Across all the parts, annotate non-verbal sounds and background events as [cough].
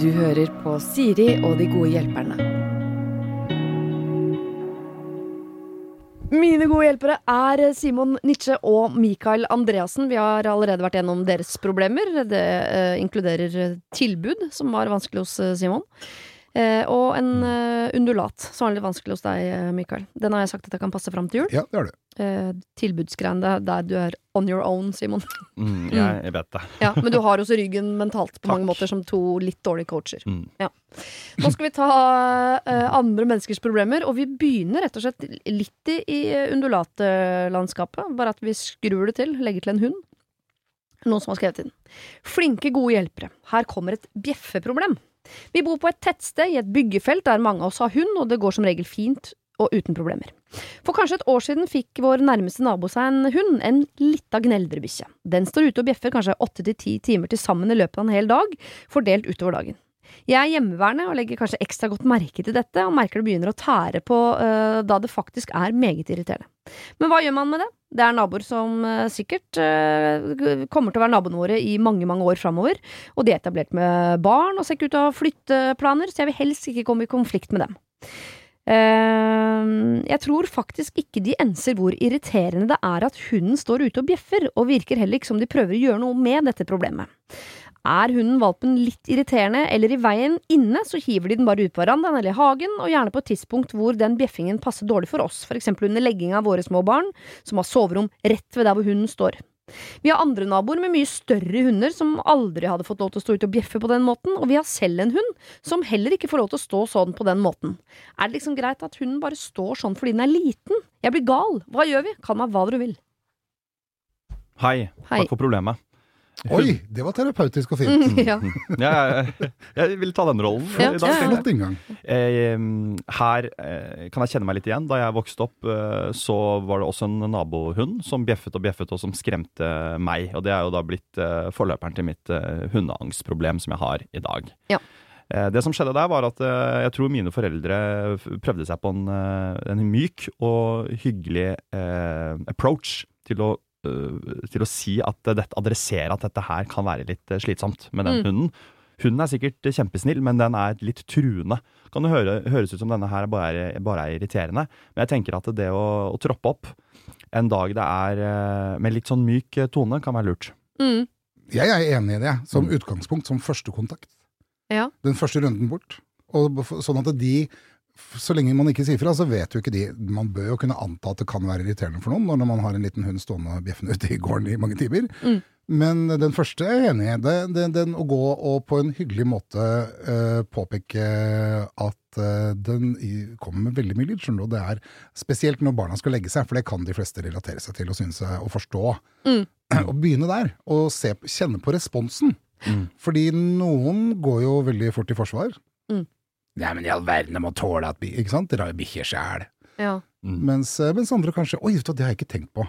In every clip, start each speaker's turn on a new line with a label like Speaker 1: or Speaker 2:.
Speaker 1: Du hører på Siri og de gode hjelperne. Mine gode hjelpere er Simon Nitsche og Mikael Andreassen. Vi har allerede vært gjennom deres problemer. Det eh, inkluderer tilbud, som var vanskelig hos eh, Simon. Eh, og en eh, undulat, som var litt vanskelig hos deg, eh, Mikael. Den har jeg sagt at jeg kan passe fram til jul.
Speaker 2: Ja, det har du.
Speaker 1: Eh, Tilbudsgreiene der du er on your own, Simon.
Speaker 3: Mm, [laughs] jeg, jeg vet det.
Speaker 1: Ja, men du har også ryggen mentalt på
Speaker 3: Takk.
Speaker 1: mange måter som to litt dårlige coacher.
Speaker 3: Mm.
Speaker 1: Nå skal vi ta eh, andre menneskers problemer, og vi begynner rett og slett litt i, i undulatlandskapet. Bare at vi skrur det til, legger til en hund. Noen som har skrevet inn. Flinke, gode hjelpere. Her kommer et bjeffeproblem. Vi bor på et tettsted i et byggefelt der mange av oss har hund, og det går som regel fint og uten problemer. For kanskje et år siden fikk vår nærmeste nabo seg en hund, en lita gneldrebikkje. Den står ute og bjeffer kanskje åtte til ti timer til sammen i løpet av en hel dag, fordelt utover dagen. Jeg er hjemmeværende og legger kanskje ekstra godt merke til dette, og merker det begynner å tære på uh, da det faktisk er meget irriterende. Men hva gjør man med det? Det er naboer som uh, sikkert uh, kommer til å være naboene våre i mange, mange år framover, og de er etablert med barn og ser ikke ut til å ha flytteplaner, så jeg vil helst ikke komme i konflikt med dem. Uh, jeg tror faktisk ikke de enser hvor irriterende det er at hunden står ute og bjeffer, og virker heller ikke som de prøver å gjøre noe med dette problemet. Er hunden valpen litt irriterende eller i veien inne, så hiver de den bare ut på verandaen eller i hagen, og gjerne på et tidspunkt hvor den bjeffingen passer dårlig for oss, eksempel under legging av våre små barn, som har soverom rett ved der hvor hunden står. Vi har andre naboer med mye større hunder som aldri hadde fått lov til å stå ute og bjeffe på den måten, og vi har selv en hund som heller ikke får lov til å stå sånn på den måten. Er det liksom greit at hunden bare står sånn fordi den er liten? Jeg blir gal. Hva gjør vi? Kall meg hva dere vil.
Speaker 3: Hei,
Speaker 1: Hei.
Speaker 3: takk for problemet.
Speaker 2: Oi, det var terapeutisk og fint. [laughs]
Speaker 1: Mm, ja.
Speaker 3: Jeg, jeg, jeg vil ta den rollen
Speaker 1: Ja,
Speaker 3: i
Speaker 1: ja,
Speaker 3: dag.
Speaker 1: ja.
Speaker 2: Flott inngang.
Speaker 3: Her eh, kan jeg kjenne meg litt igjen. Da jeg vokste opp, eh, så var det også en nabohund som bjeffet og bjeffet, og som skremte meg. Og det er jo da blitt eh, forløperen til mitt hundeangstproblem som jeg har i dag.
Speaker 1: Ja.
Speaker 3: Det som skjedde der, var at jeg tror mine foreldre prøvde seg på en, en myk og hyggelig eh, approach til å, til å si at dette, adressere at dette her kan være litt eh, slitsomt med den
Speaker 1: Mm.
Speaker 3: hunden. Hunden er sikkert kjempesnill, men den er litt truende. Kan det høre, høres ut som denne her bare er, bare er irriterende, men jeg tenker at det å, å troppe opp en dag det er eh, med litt sånn myk eh, tone, kan være lurt.
Speaker 1: Mm.
Speaker 2: Jeg er enig i det, som
Speaker 3: Mm.
Speaker 2: utgangspunkt, som første kontakt.
Speaker 1: Ja.
Speaker 2: Den første runden bort. Og sånn at de, så lenge man ikke sier fra, så vet jo ikke de Man bør jo kunne anta at det kan være irriterende for noen når man har en liten hund stående og bjeffende ute i gården i mange timer.
Speaker 1: Mm.
Speaker 2: Men den første er jeg enig i. Det, det, den å gå og på en hyggelig måte uh, påpeke at uh, den kommer med veldig mye lyd, skjønner du. Det er spesielt når barna skal legge seg, for det kan de fleste relatere seg til og synes å forstå.
Speaker 1: Mm. [clears throat]
Speaker 2: Begynne der, og se, kjenne på responsen.
Speaker 3: Mm.
Speaker 2: Fordi noen går jo veldig fort i forsvar.
Speaker 1: Mm.
Speaker 2: Nei, men i all verden, jeg må tåle at Ikke sant? Dere har jo bikkjer sjæl.
Speaker 1: Ja.
Speaker 3: Mm.
Speaker 2: Mens, eh, mens andre kanskje Oi, det har jeg ikke tenkt på.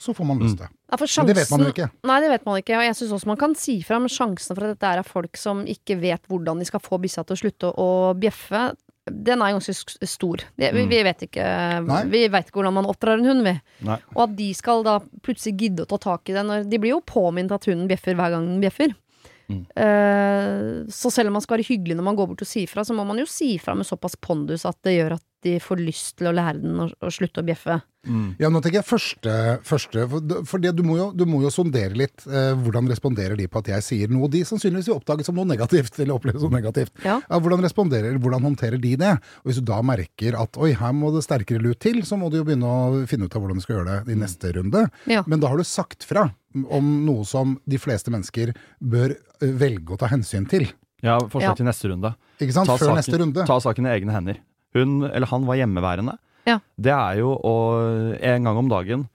Speaker 2: Så får man lyst til det.
Speaker 1: Ja, for
Speaker 2: Men det vet man jo ikke.
Speaker 1: Nei, det vet man ikke. Og jeg syns også man kan si fra, men sjansen for at dette er folk som ikke vet hvordan de skal få bikkja til å slutte å bjeffe, den er ganske stor. Det, vi,
Speaker 3: Mm.
Speaker 1: vi vet ikke
Speaker 2: Nei.
Speaker 1: Vi vet ikke hvordan man oppdrar en hund, vi.
Speaker 3: Nei.
Speaker 1: Og at de skal da plutselig gidde å ta tak i det når De blir jo påminnet at hunden bjeffer hver gang den bjeffer.
Speaker 3: Mm.
Speaker 1: Eh, så selv om man skal være hyggelig når man går bort og sier fra, så må man jo si fra med såpass pondus at det gjør at de får lyst til å lære den å, slutte å bjeffe.
Speaker 3: Mm.
Speaker 2: Ja, nå tenker jeg første, første for, det, du, må jo, du må jo sondere litt eh, hvordan responderer de på at jeg sier noe de sannsynligvis vil oppdage som noe negativt, eller som negativt.
Speaker 1: Ja.
Speaker 2: hvordan responderer, hvordan håndterer de det? Og hvis du da merker at oi, her må det sterkere lut til, så må du jo begynne å finne ut av hvordan du skal gjøre det i neste runde.
Speaker 1: Ja.
Speaker 2: Men da har du sagt fra om noe som de fleste mennesker bør eh, velge å ta hensyn til.
Speaker 3: Ja, forslag
Speaker 1: Ja.
Speaker 3: til neste runde.
Speaker 2: Ikke sant?
Speaker 3: Ta
Speaker 2: Før
Speaker 3: saken-
Speaker 2: neste runde.
Speaker 3: Ta saken i egne hender. Hun eller han var hjemmeværende.
Speaker 1: Ja.
Speaker 3: Det er jo å en gang om dagen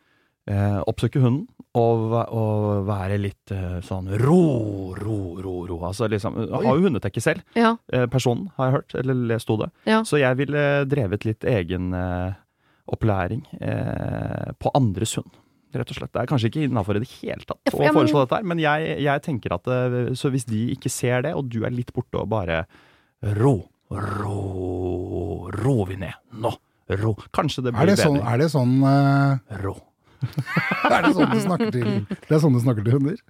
Speaker 3: eh, oppsøke hunden og, og være litt eh, sånn ro, ro, ro, ro. Altså liksom Har jo hundetekke selv,
Speaker 1: Ja.
Speaker 3: eh, personen, har jeg hørt, eller lest det.
Speaker 1: Ja.
Speaker 3: Så jeg ville drevet litt egen eh, opplæring eh, på andres hund. Rett og slett. Det er kanskje ikke innafor i det hele tatt
Speaker 1: Ja, for-
Speaker 3: å
Speaker 1: men-
Speaker 3: foreslå dette her, men jeg, jeg tenker at eh, Så hvis de ikke ser det, og du er litt borte og bare Ro, ro, Rå vi ned. Nå, Rå. Kanskje det
Speaker 2: Er
Speaker 3: blir
Speaker 2: det sånn,
Speaker 3: bedre.
Speaker 2: er det sånn, uh...
Speaker 3: Rå. [laughs]
Speaker 2: er det sånn du snakker til Det er sånn du snakker til hunder?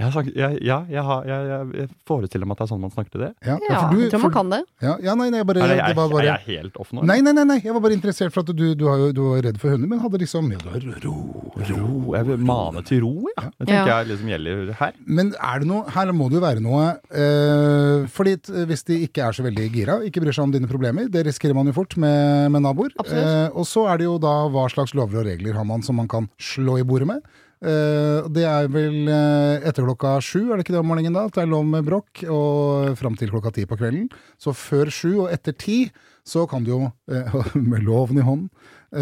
Speaker 3: Jeg, har sagt, ja, ja, jeg, har, jeg, jeg, forestiller meg at det er sånn man snakker til det.
Speaker 2: Ja,
Speaker 1: Ja,
Speaker 2: for du-
Speaker 1: jeg tror man kan det.
Speaker 2: Ja, ja, nei, nei, jeg bare,
Speaker 3: Er, jeg,
Speaker 2: var bare
Speaker 3: er jeg helt off nå?
Speaker 2: Nei, nei, nei, nei, jeg var bare interessert for at du, du, har du var redd for hunder, men hadde liksom ja, du har ro,
Speaker 3: Ro. Jeg vil mane til ro, ja. Det tenker
Speaker 1: Ja.
Speaker 3: jeg liksom gjelder her.
Speaker 2: Men er det noe, her må det jo være noe øh, Fordi hvis de ikke er så veldig gira, ikke bryr seg om dine problemer, det risikerer man jo fort med, med naboer. Eh, og så er det jo da hva slags lover og regler har man som man kan slå i bordet med. Eh, det er vel eh, etter klokka sju, er det ikke det om morgenen da? At det er lov med bråk, og fram til klokka ti på kvelden. Så før sju og etter ti, så kan du jo, eh, [laughs] med loven i hånden,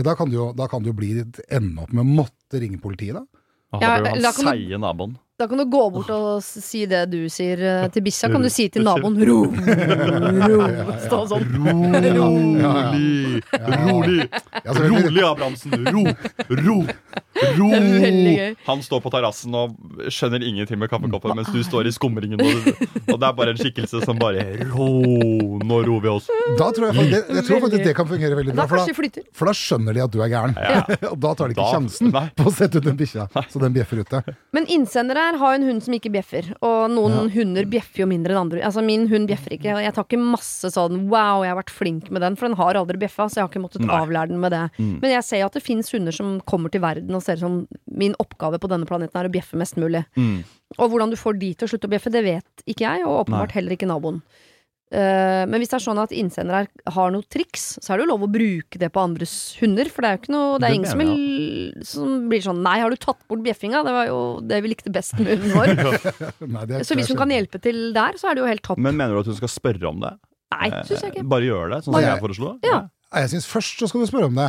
Speaker 2: da kan du jo, da kan du jo bli ende opp med å måtte ringe politiet, da.
Speaker 3: Da
Speaker 1: Ja,
Speaker 3: har du jo han seige naboen.
Speaker 1: Da kan du gå bort og si det du sier eh, til bikkja. Kan du si til naboen 'ro, ro'? [laughs] Stå sånn. [laughs]
Speaker 3: Rolig! Rolig! Rolig, Abrahamsen! Ro! Ro! Ro! [laughs] Han står på terrassen og skjønner ingenting med kaffekoppen, mens du står i skumringen, og, og det er bare en skikkelse som bare Ro! Nå roer vi oss.
Speaker 2: Da tror jeg, faktisk- det, jeg tror faktisk det kan fungere veldig bra. For da. For da skjønner de at du er gæren. og da tar de ikke sjansen på å sette ut den bikkja, så den bjeffer ute.
Speaker 1: Men innsender her har en hund som ikke bjeffer. Og noen hunder bjeffer jo mindre enn andre. Altså Min hund bjeffer ikke. Og jeg tar ikke masse sånn 'wow, jeg har vært flink med den', for den har aldri bjeffa. Så jeg har ikke måttet
Speaker 3: Nei.
Speaker 1: avlære den med det. Men jeg ser at det fins hunder som kommer til verden og ser ut som min oppgave på denne planeten er å bjeffe mest mulig.
Speaker 3: Mm.
Speaker 1: Og hvordan du får de til å slutte å bjeffe, det vet ikke jeg, og åpenbart heller ikke naboen. Eh, men hvis det er sånn at innsender har noe triks, så er det jo lov å bruke det på andres hunder. For det er jo ikke noe Det er ingen som, vil, som blir sånn Nei, har du tatt bort bjeffinga? Det var jo det vi likte best med hunden vår. [laughs]
Speaker 2: Nei, er
Speaker 1: Så hvis hun kan hjelpe til der, så er det jo helt topp.
Speaker 3: Men mener du at hun skal spørre om det?
Speaker 1: Nei, syns jeg ikke.
Speaker 3: Eh, Bare gjøre det, sånn som jeg foreslo?
Speaker 1: Ja.
Speaker 2: Jeg syns først så skal du spørre om det.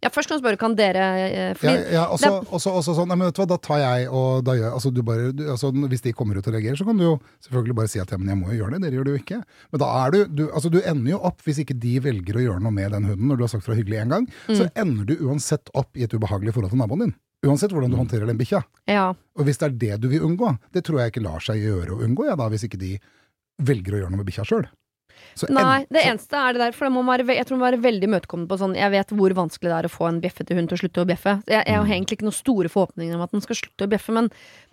Speaker 1: Ja, først kan du spørre kan dere eh,
Speaker 2: Ja,
Speaker 1: Fordi
Speaker 2: ja, også, også, også sånn, nei, men vet du hva, da tar jeg og da gjør altså, du bare, du, altså, Hvis de kommer ut og reagerer, så kan du jo selvfølgelig bare si at ja, men jeg må jo gjøre det. Dere gjør det jo ikke. Men da er du, du altså, du ender jo opp, hvis ikke de velger å gjøre noe med den hunden når du har sagt fra hyggelig én gang, så ender du uansett opp i et ubehagelig forhold til naboen din. Uansett hvordan du håndterer den bikkja.
Speaker 1: Ja.
Speaker 2: Og hvis det er det du vil unngå, det tror jeg ikke lar seg gjøre å unngå, ja, da, hvis ikke de velger å gjøre noe med bikkja sjøl.
Speaker 1: Nei, det eneste er det der, for det må være, jeg tror det må være veldig imøtekommende på sånn Jeg vet hvor vanskelig det er å få en bjeffete hund til å slutte å bjeffe. Jeg, jeg har egentlig ikke noen store forhåpninger om at den skal slutte å bjeffe, men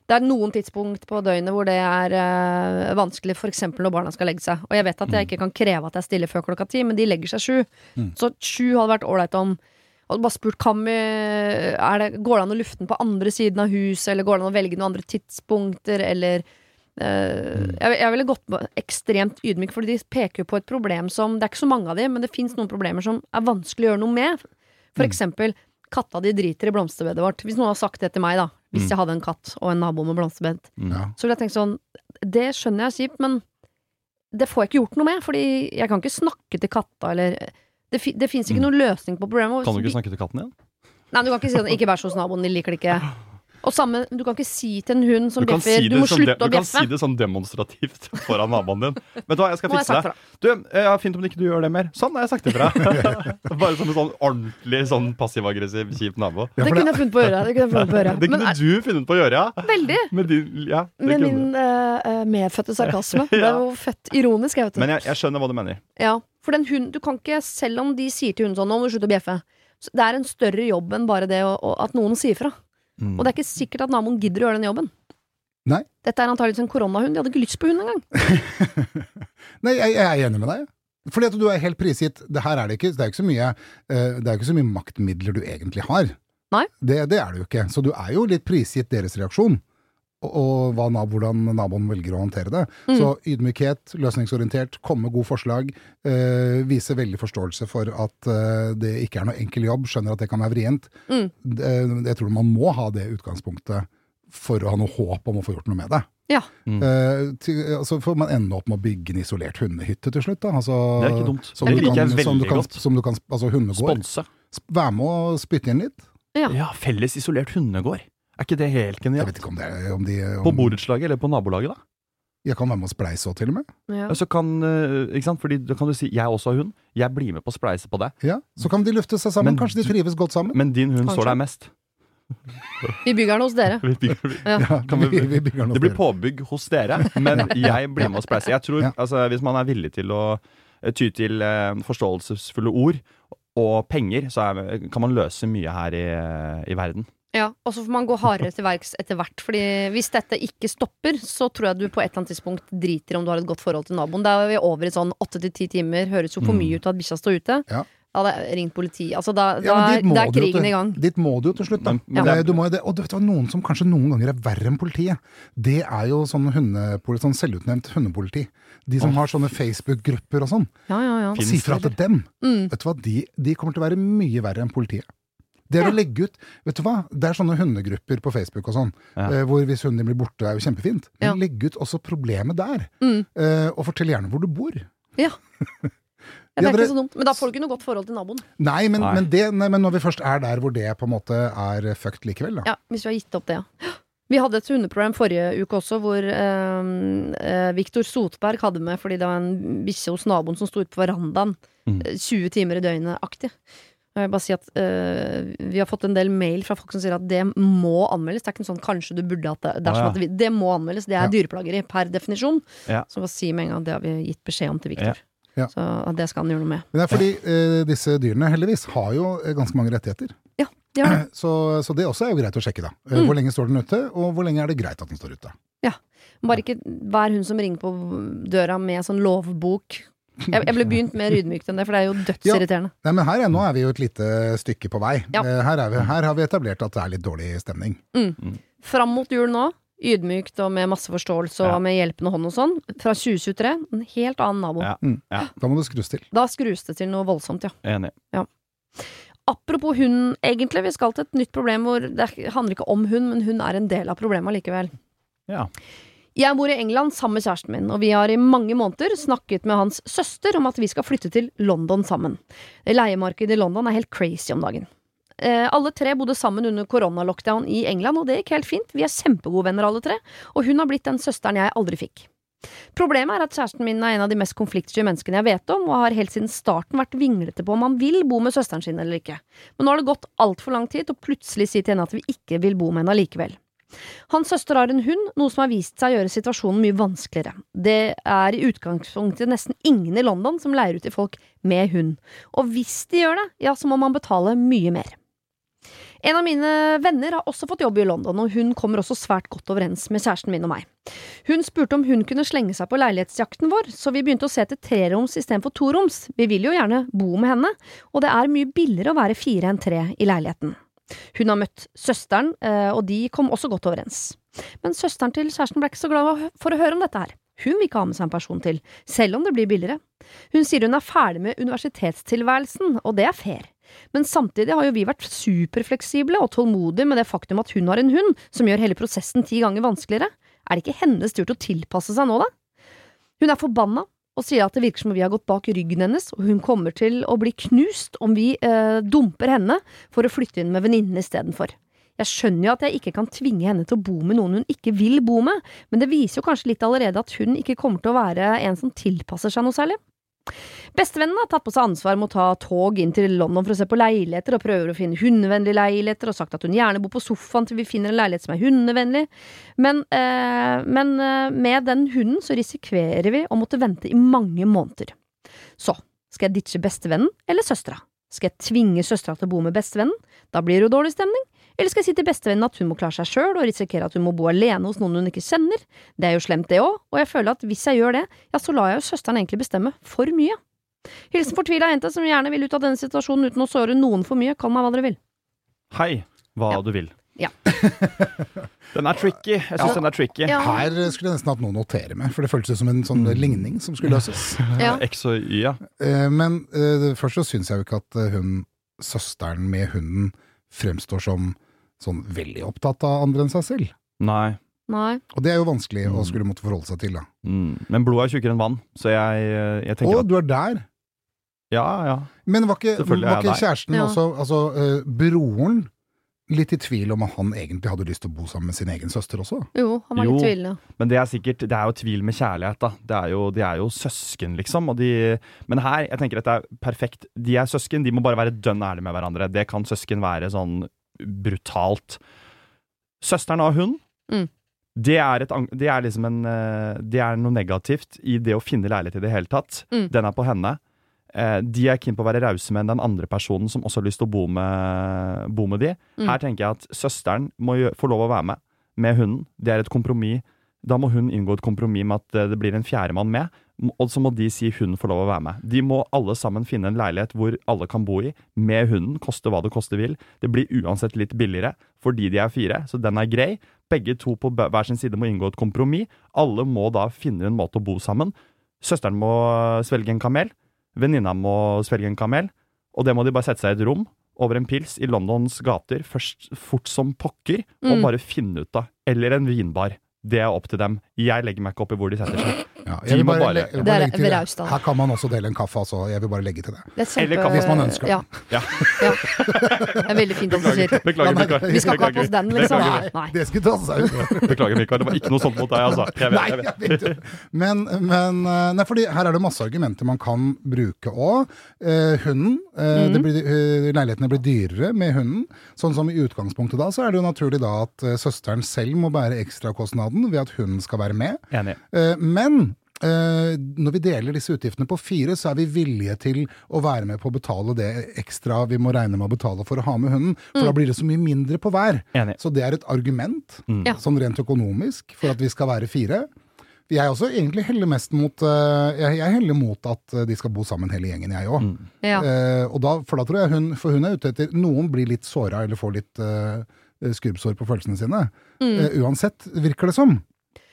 Speaker 1: det er noen tidspunkt på døgnet hvor det er øh, vanskelig, f.eks. når barna skal legge seg. Og jeg vet at jeg ikke kan kreve at jeg stiller før klokka ti, men de legger seg sju. Så sju hadde vært ålreit om og bare spurt kan vi, er det, Går det an å lufte den på andre siden av huset, eller går det an å velge noen andre tidspunkter, eller jeg, jeg ville gått ekstremt ydmyk, Fordi de peker jo på et problem som Det er ikke så mange av de, men det fins noen problemer som er vanskelig å gjøre noe med. For eksempel katta di driter i blomsterbedet vårt. Hvis noen hadde sagt det til meg, da, hvis jeg hadde en katt og en nabo med blomsterbed,
Speaker 2: Ja.
Speaker 1: så ville jeg tenkt sånn Det skjønner jeg er kjipt, men det får jeg ikke gjort noe med, fordi jeg kan ikke snakke til katta, eller Det, det fins ikke noen løsning på problemet.
Speaker 3: Kan du ikke snakke til katten igjen?
Speaker 1: Nei, du kan ikke si sånn 'ikke vær så hos naboen, de liker det ikke'. [laughs] Og samme, du kan ikke si til en hund som bjeffer
Speaker 3: si
Speaker 1: 'du
Speaker 3: det
Speaker 1: må
Speaker 3: sånn, de,
Speaker 1: å bjeffe.
Speaker 3: du kan si det sånn demonstrativt [laughs] foran naboen din. Vet du hva, jeg skal fikse det. Du, eh, ja, Fint om ikke du gjør det mer. Sånn, har jeg sagt ifra. [laughs] Bare som en sånn ordentlig sånn passiv-aggressiv, kjip nabo.
Speaker 2: Ja,
Speaker 1: Det
Speaker 2: det
Speaker 1: kunne jeg funnet på å gjøre. Det kunne jeg funnet på å gjøre. [laughs]
Speaker 3: Det kunne
Speaker 1: Men,
Speaker 3: du funnet på å gjøre, ja.
Speaker 1: veldig.
Speaker 3: Med, din, ja,
Speaker 1: Med min eh, eh, medfødte sarkasme. Det er jo født ironisk, jeg vet
Speaker 3: Men jeg, jeg skjønner hva du mener.
Speaker 1: Ja, for den hunden, du kan ikke, selv om de sier til hunden sånn 'nå må du slutte å bjeffe', det er en større jobb enn bare det å, å, at noen sier fra.
Speaker 3: Mm.
Speaker 1: Og det er ikke sikkert at naboen gidder å gjøre den jobben.
Speaker 2: Nei.
Speaker 1: Dette er antakeligvis en koronahund. De hadde ikke lyst på hund engang. [laughs]
Speaker 2: Nei, jeg, jeg er enig med deg. Fordi at du er helt prisgitt. Det her er det ikke, det er ikke eh, det er ikke så mye maktmidler du egentlig har.
Speaker 1: Nei.
Speaker 2: Det, det er det jo ikke. Så du er jo litt prisgitt deres reaksjon. Og, og hva, hvordan naboen velger å håndtere det. Så ydmykhet, løsningsorientert, komme med gode forslag. øh, vise veldig forståelse for at øh, det ikke er noe enkel jobb. Skjønner at det kan være vrient.
Speaker 1: Mm.
Speaker 2: Det, jeg tror man må ha det utgangspunktet for å ha noe håp om å få gjort noe med det.
Speaker 1: Ja.
Speaker 2: Eh, til, altså får man ende opp med å bygge en isolert hundehytte til slutt. Da. Altså,
Speaker 3: Det er ikke dumt.
Speaker 2: Som
Speaker 3: Det liker jeg
Speaker 2: kan, som du
Speaker 3: veldig
Speaker 2: kan,
Speaker 3: godt.
Speaker 2: Som du kan, altså hundegård.
Speaker 3: Sponse.
Speaker 2: Sp- Vær med og spytte inn litt.
Speaker 1: Ja.
Speaker 3: Ja, felles isolert hundegård. Er ikke det helt genialt?
Speaker 2: Jeg vet ikke om det er om de om,
Speaker 3: På borettslaget eller på nabolaget, da?
Speaker 2: Jeg kan være med og spleise òg, til og med.
Speaker 1: Ja.
Speaker 3: Så kan, eh, ikke sant? Fordi da kan du si 'jeg også har hund', jeg blir med på å spleise på det.
Speaker 2: Ja, Så kan de løfte seg sammen.
Speaker 3: Men
Speaker 2: Kanskje de trives godt sammen.
Speaker 3: Men din hund
Speaker 1: Kanskje.
Speaker 3: står der mest. [laughs]
Speaker 1: Vi bygger den hos dere. [laughs]
Speaker 3: Vi bygger-
Speaker 1: Ja.
Speaker 2: Ja,
Speaker 3: vi-
Speaker 2: vi, bygger den
Speaker 3: Det blir påbygg hos dere, men [laughs] jeg blir med og spleiser. Jeg tror,
Speaker 2: Ja.
Speaker 3: altså, Hvis man er villig til å eh, ty til eh, forståelsesfulle ord og penger, så er, kan man løse mye her i, i verden.
Speaker 1: Ja, og så får man gå hardere til verks etter hvert. Fordi hvis dette ikke stopper, så tror jeg du på et eller annet tidspunkt driter om du har et godt forhold til naboen. Da er vi over i sånn åtte til ti timer. Høres jo for
Speaker 3: Mm.
Speaker 1: mye ut at bikkja står ute.
Speaker 2: Ja.
Speaker 1: Da det jeg ringt politiet. Altså, da,
Speaker 2: Ja,
Speaker 1: da, er- da er krigen
Speaker 2: til-
Speaker 1: i gang.
Speaker 2: Dit må du jo til slutt, da.
Speaker 3: Men- men
Speaker 2: ja.
Speaker 3: det
Speaker 2: du må det. Og du vet hva, noen som kanskje noen ganger er verre enn politiet, det er jo sånn, hundepoli, sånn selvutnevnt hundepoliti. De som
Speaker 3: oh.
Speaker 2: har sånne Facebook-grupper og sånn.
Speaker 1: Ja, ja, ja.
Speaker 2: Si fra til dem.
Speaker 1: Mm.
Speaker 2: Vet du hva, de, de kommer til å være mye verre enn politiet. Det er å legge ut Vet du hva, det er sånne hundegrupper på Facebook og sånn,
Speaker 3: Ja.
Speaker 2: eh, hvor hvis hunden din blir borte, er jo kjempefint.
Speaker 1: Ja.
Speaker 2: Men legg ut også problemet der.
Speaker 1: Mm.
Speaker 2: Eh, og fortell gjerne hvor du bor.
Speaker 1: Ja. Ja, [laughs] det er ikke så dumt. Men da får du ikke noe godt forhold til naboen.
Speaker 2: Nei men,
Speaker 3: Nei.
Speaker 2: Men, det, nei, men når vi først er der hvor det på en måte er fucked likevel, da.
Speaker 1: Ja, Hvis vi har gitt opp det, ja. Vi hadde et hundeproblem forrige uke også, hvor eh, eh, Viktor Sotberg hadde med fordi det var en bikkje hos naboen som sto ute på verandaen
Speaker 3: Mm.
Speaker 1: eh, 20 timer i døgnet-aktig. Og Jeg vil bare si at eh, Vi har fått en del mail fra folk som sier at det må anmeldes. Det er ikke noe sånn kanskje du burde hatt det. Det, er
Speaker 3: Å, ja.
Speaker 1: at vi, det må anmeldes. Det er
Speaker 2: Ja.
Speaker 1: dyreplageri per definisjon.
Speaker 3: Ja.
Speaker 1: Så bare si med en gang det har vi gitt beskjed om til Viktor.
Speaker 2: Ja. Ja.
Speaker 1: Så det skal han gjøre noe med.
Speaker 2: Men det er fordi eh, disse dyrene heldigvis har jo eh, ganske mange rettigheter.
Speaker 1: Ja, ja. [clears throat]
Speaker 2: Så, så det også er jo greit å sjekke, da.
Speaker 1: Mm.
Speaker 2: Hvor lenge står den ute, og hvor lenge er det greit at den står ute. Ja.
Speaker 1: Bare ikke hver hun som ringer på døra med sånn lovbok. Jeg, jeg ble begynt mer ydmykt enn det, for det er jo dødsirriterende.
Speaker 2: Nei, men her er, nå er vi jo et lite stykke på vei.
Speaker 1: Ja.
Speaker 2: Eh, Her, er vi, her har vi etablert at det er litt dårlig stemning.
Speaker 1: Fram mot jul nå, ydmykt og med masse forståelse og
Speaker 3: Ja.
Speaker 1: med hjelpende hånd og sånn. Fra 2023, en helt annen nabo.
Speaker 3: Ja.
Speaker 2: Da må det skrus til.
Speaker 1: Da skrus det til noe voldsomt, ja.
Speaker 3: Enig.
Speaker 1: Apropos hund, egentlig. Vi skal til et nytt problem hvor det handler ikke om hund, men hun er en del av problemet likevel.
Speaker 3: Ja.
Speaker 1: Jeg bor i England sammen med kjæresten min, og vi har i mange måneder snakket med hans søster om at vi skal flytte til London sammen. Leiemarkedet i London er helt crazy om dagen. Eh, alle tre bodde sammen under koronalockdown i England, og det gikk helt fint. Vi er kjempegode venner alle tre, og hun har blitt den søsteren jeg aldri fikk. Problemet er at kjæresten min er en av de mest konfliktsky menneskene jeg vet om, og har helt siden starten vært vinglete på om han vil bo med søsteren sin eller ikke. Men nå har det gått altfor lang tid til å plutselig si til henne at vi ikke vil bo med henne likevel. Hans søster har en hund, noe som har vist seg å gjøre situasjonen mye vanskeligere. Det er i utgangspunktet nesten ingen i London som leier ut til folk med hund, og hvis de gjør det, ja, så må man betale mye mer. En av mine venner har også fått jobb i London, og hun kommer også svært godt overens med kjæresten min og meg. Hun spurte om hun kunne slenge seg på leilighetsjakten vår, så vi begynte å se etter treroms istedenfor toroms. Vi vil jo gjerne bo med henne, og det er mye billigere å være fire enn tre i leiligheten. Hun har møtt søsteren, eh, og de kom også godt overens. Men søsteren til kjæresten ble ikke så glad for å høre om dette her. Hun vil ikke ha med seg en person til, selv om det blir billigere. Hun sier hun er ferdig med universitetstilværelsen, og det er fair. Men samtidig har jo vi vært superfleksible og tålmodige med det faktum at hun har en hund som gjør hele prosessen ti ganger vanskeligere. Er det ikke hennes tur til å tilpasse seg nå, da? Hun er forbanna og sier at det virker som om vi har gått bak ryggen hennes, og hun kommer til å bli knust om vi eh, dumper henne for å flytte inn med venninnene istedenfor. Jeg skjønner jo at jeg ikke kan tvinge henne til å bo med noen hun ikke vil bo med, men det viser jo kanskje litt allerede at hun ikke kommer til å være en som tilpasser seg noe særlig. Bestevennen har tatt på seg ansvar med å ta tog inn til London for å se på leiligheter, og prøver å finne hundevennlige leiligheter, og sagt at hun gjerne bor på sofaen til vi finner en leilighet som er hundevennlig. Men, eh, men eh, med den hunden så risikerer vi å måtte vente i mange måneder. Så, skal jeg ditche bestevennen eller søstera? Skal jeg tvinge søstera til å bo med bestevennen? Da blir det jo dårlig stemning. Eller skal jeg si til bestevennen at hun må klare seg sjøl og risikere at hun må bo alene hos noen hun ikke kjenner? Det er jo slemt, det òg, og jeg føler at hvis jeg gjør det, ja, så lar jeg jo søsteren egentlig bestemme for mye. Hilsen fortvila jente som gjerne vil ut av denne situasjonen uten å såre noen for mye. Kall meg hva dere vil.
Speaker 3: Hei, hva
Speaker 1: Ja.
Speaker 3: du vil.
Speaker 1: Ja. [laughs]
Speaker 3: den er tricky. Jeg syns den er tricky.
Speaker 1: Ja.
Speaker 2: Her skulle jeg nesten hatt noe å notere med, for det føltes som en sånn
Speaker 3: Mm.
Speaker 2: ligning som skulle løses. [laughs]
Speaker 1: Ja.
Speaker 3: X og Y, ja.
Speaker 2: Eh, Men uh, først så syns jeg jo ikke at eh, hun, søsteren med hunden, fremstår som sånn veldig opptatt av andre enn seg selv.
Speaker 3: Nei.
Speaker 1: Nei.
Speaker 2: Og det er jo vanskelig å
Speaker 3: Mm.
Speaker 2: skulle måtte forholde seg til, da.
Speaker 3: Mm. Men blodet er tjukkere enn vann, så jeg, jeg
Speaker 2: Å,
Speaker 3: at
Speaker 2: du er der!
Speaker 3: Ja, ja.
Speaker 2: Men var ikke, var ikke kjæresten
Speaker 1: Ja.
Speaker 2: også Altså, uh, broren litt i tvil om at han egentlig hadde lyst til å bo sammen med sin egen søster også?
Speaker 1: Jo, han var
Speaker 3: Jo.
Speaker 1: litt tvilende.
Speaker 3: Men det er sikkert Det er jo tvil med kjærlighet, da. Det er jo, de er jo søsken, liksom. Og de, men her, jeg tenker at det er perfekt. De er søsken, de må bare være dønn ærlige med hverandre. Det kan søsken være sånn brutalt. Søsteren av hund,
Speaker 1: Mm.
Speaker 3: det, er et, det er liksom en eh, Det er noe negativt i det å finne leilighet i det hele tatt.
Speaker 1: Mm.
Speaker 3: Den er på henne. eh, de er keen på å være rause med den andre personen som også har lyst til å bo med, bo med de.
Speaker 1: Mm.
Speaker 3: Her tenker jeg at søsteren må få lov å være med, med hunden. Det er et kompromiss. Da må hun inngå et kompromiss med at eh, det blir en fjerdemann med, og så må de si hun får lov å være med. De må alle sammen finne en leilighet hvor alle kan bo i, med hunden, koste hva det koste vil. Det blir uansett litt billigere fordi de er fire, så den er grei. Begge to på hver sin side må inngå et kompromiss. Alle må da finne en måte å bo sammen. Søsteren må svelge en kamel, venninna må svelge en kamel, og det må de bare sette seg i et rom over en pils i Londons gater, først fort som pokker, og
Speaker 1: Mm.
Speaker 3: bare finne ut av. Eller en vinbar. Det er opp til dem. Jeg legger meg ikke opp i hvor de setter seg.
Speaker 2: Ja,
Speaker 3: De må bare-
Speaker 2: bare, jeg vil
Speaker 1: Det er
Speaker 2: legge til-
Speaker 1: raust.
Speaker 2: Her kan man også dele en kaffe, altså. Jeg vil bare legge til det.
Speaker 1: Det er
Speaker 3: Eller kaffe
Speaker 2: hvis man ønsker det.
Speaker 1: Ja.
Speaker 3: Ja.
Speaker 1: ja. Det er veldig fint at du sier.
Speaker 3: Beklager, Mikael.
Speaker 1: Vi skal ikke ha på oss den, liksom.
Speaker 3: Beklager,
Speaker 1: Nei.
Speaker 2: Det skulle ta seg ut.
Speaker 3: Beklager, Mikael. Det var ikke noe sånt mot deg, altså. Jeg vet,
Speaker 2: Nei,
Speaker 3: jeg vet.
Speaker 2: jeg vet. Men, men eh, nei, fordi her er det masse argumenter man kan bruke òg. hunden. eh,
Speaker 1: mm.
Speaker 2: det blir, eh, leilighetene blir dyrere med hunden. Sånn som i utgangspunktet da, så er det jo naturlig da at eh, søsteren selv må bære ekstrakostnaden ved at hunden skal være med.
Speaker 3: Enig.
Speaker 2: Eh, men eh, når vi deler disse utgiftene på fire, så er vi villige til å være med på å betale det ekstra vi må regne med å betale for å ha med hunden. For da blir det så mye mindre på hver.
Speaker 3: Enig.
Speaker 2: Så det er et argument,
Speaker 3: Mm.
Speaker 2: Sånn rent økonomisk, for at vi skal være fire. Jeg er også egentlig heller mest mot eh, Jeg, heller mot at de skal bo sammen hele gjengen, jeg òg.
Speaker 3: Mm.
Speaker 1: Ja.
Speaker 2: for da tror jeg hun For hun er ute etter Noen blir litt såra eller får litt uh, skrubbsår på følelsene sine.
Speaker 1: Mm.
Speaker 2: Uh, uansett, virker det som.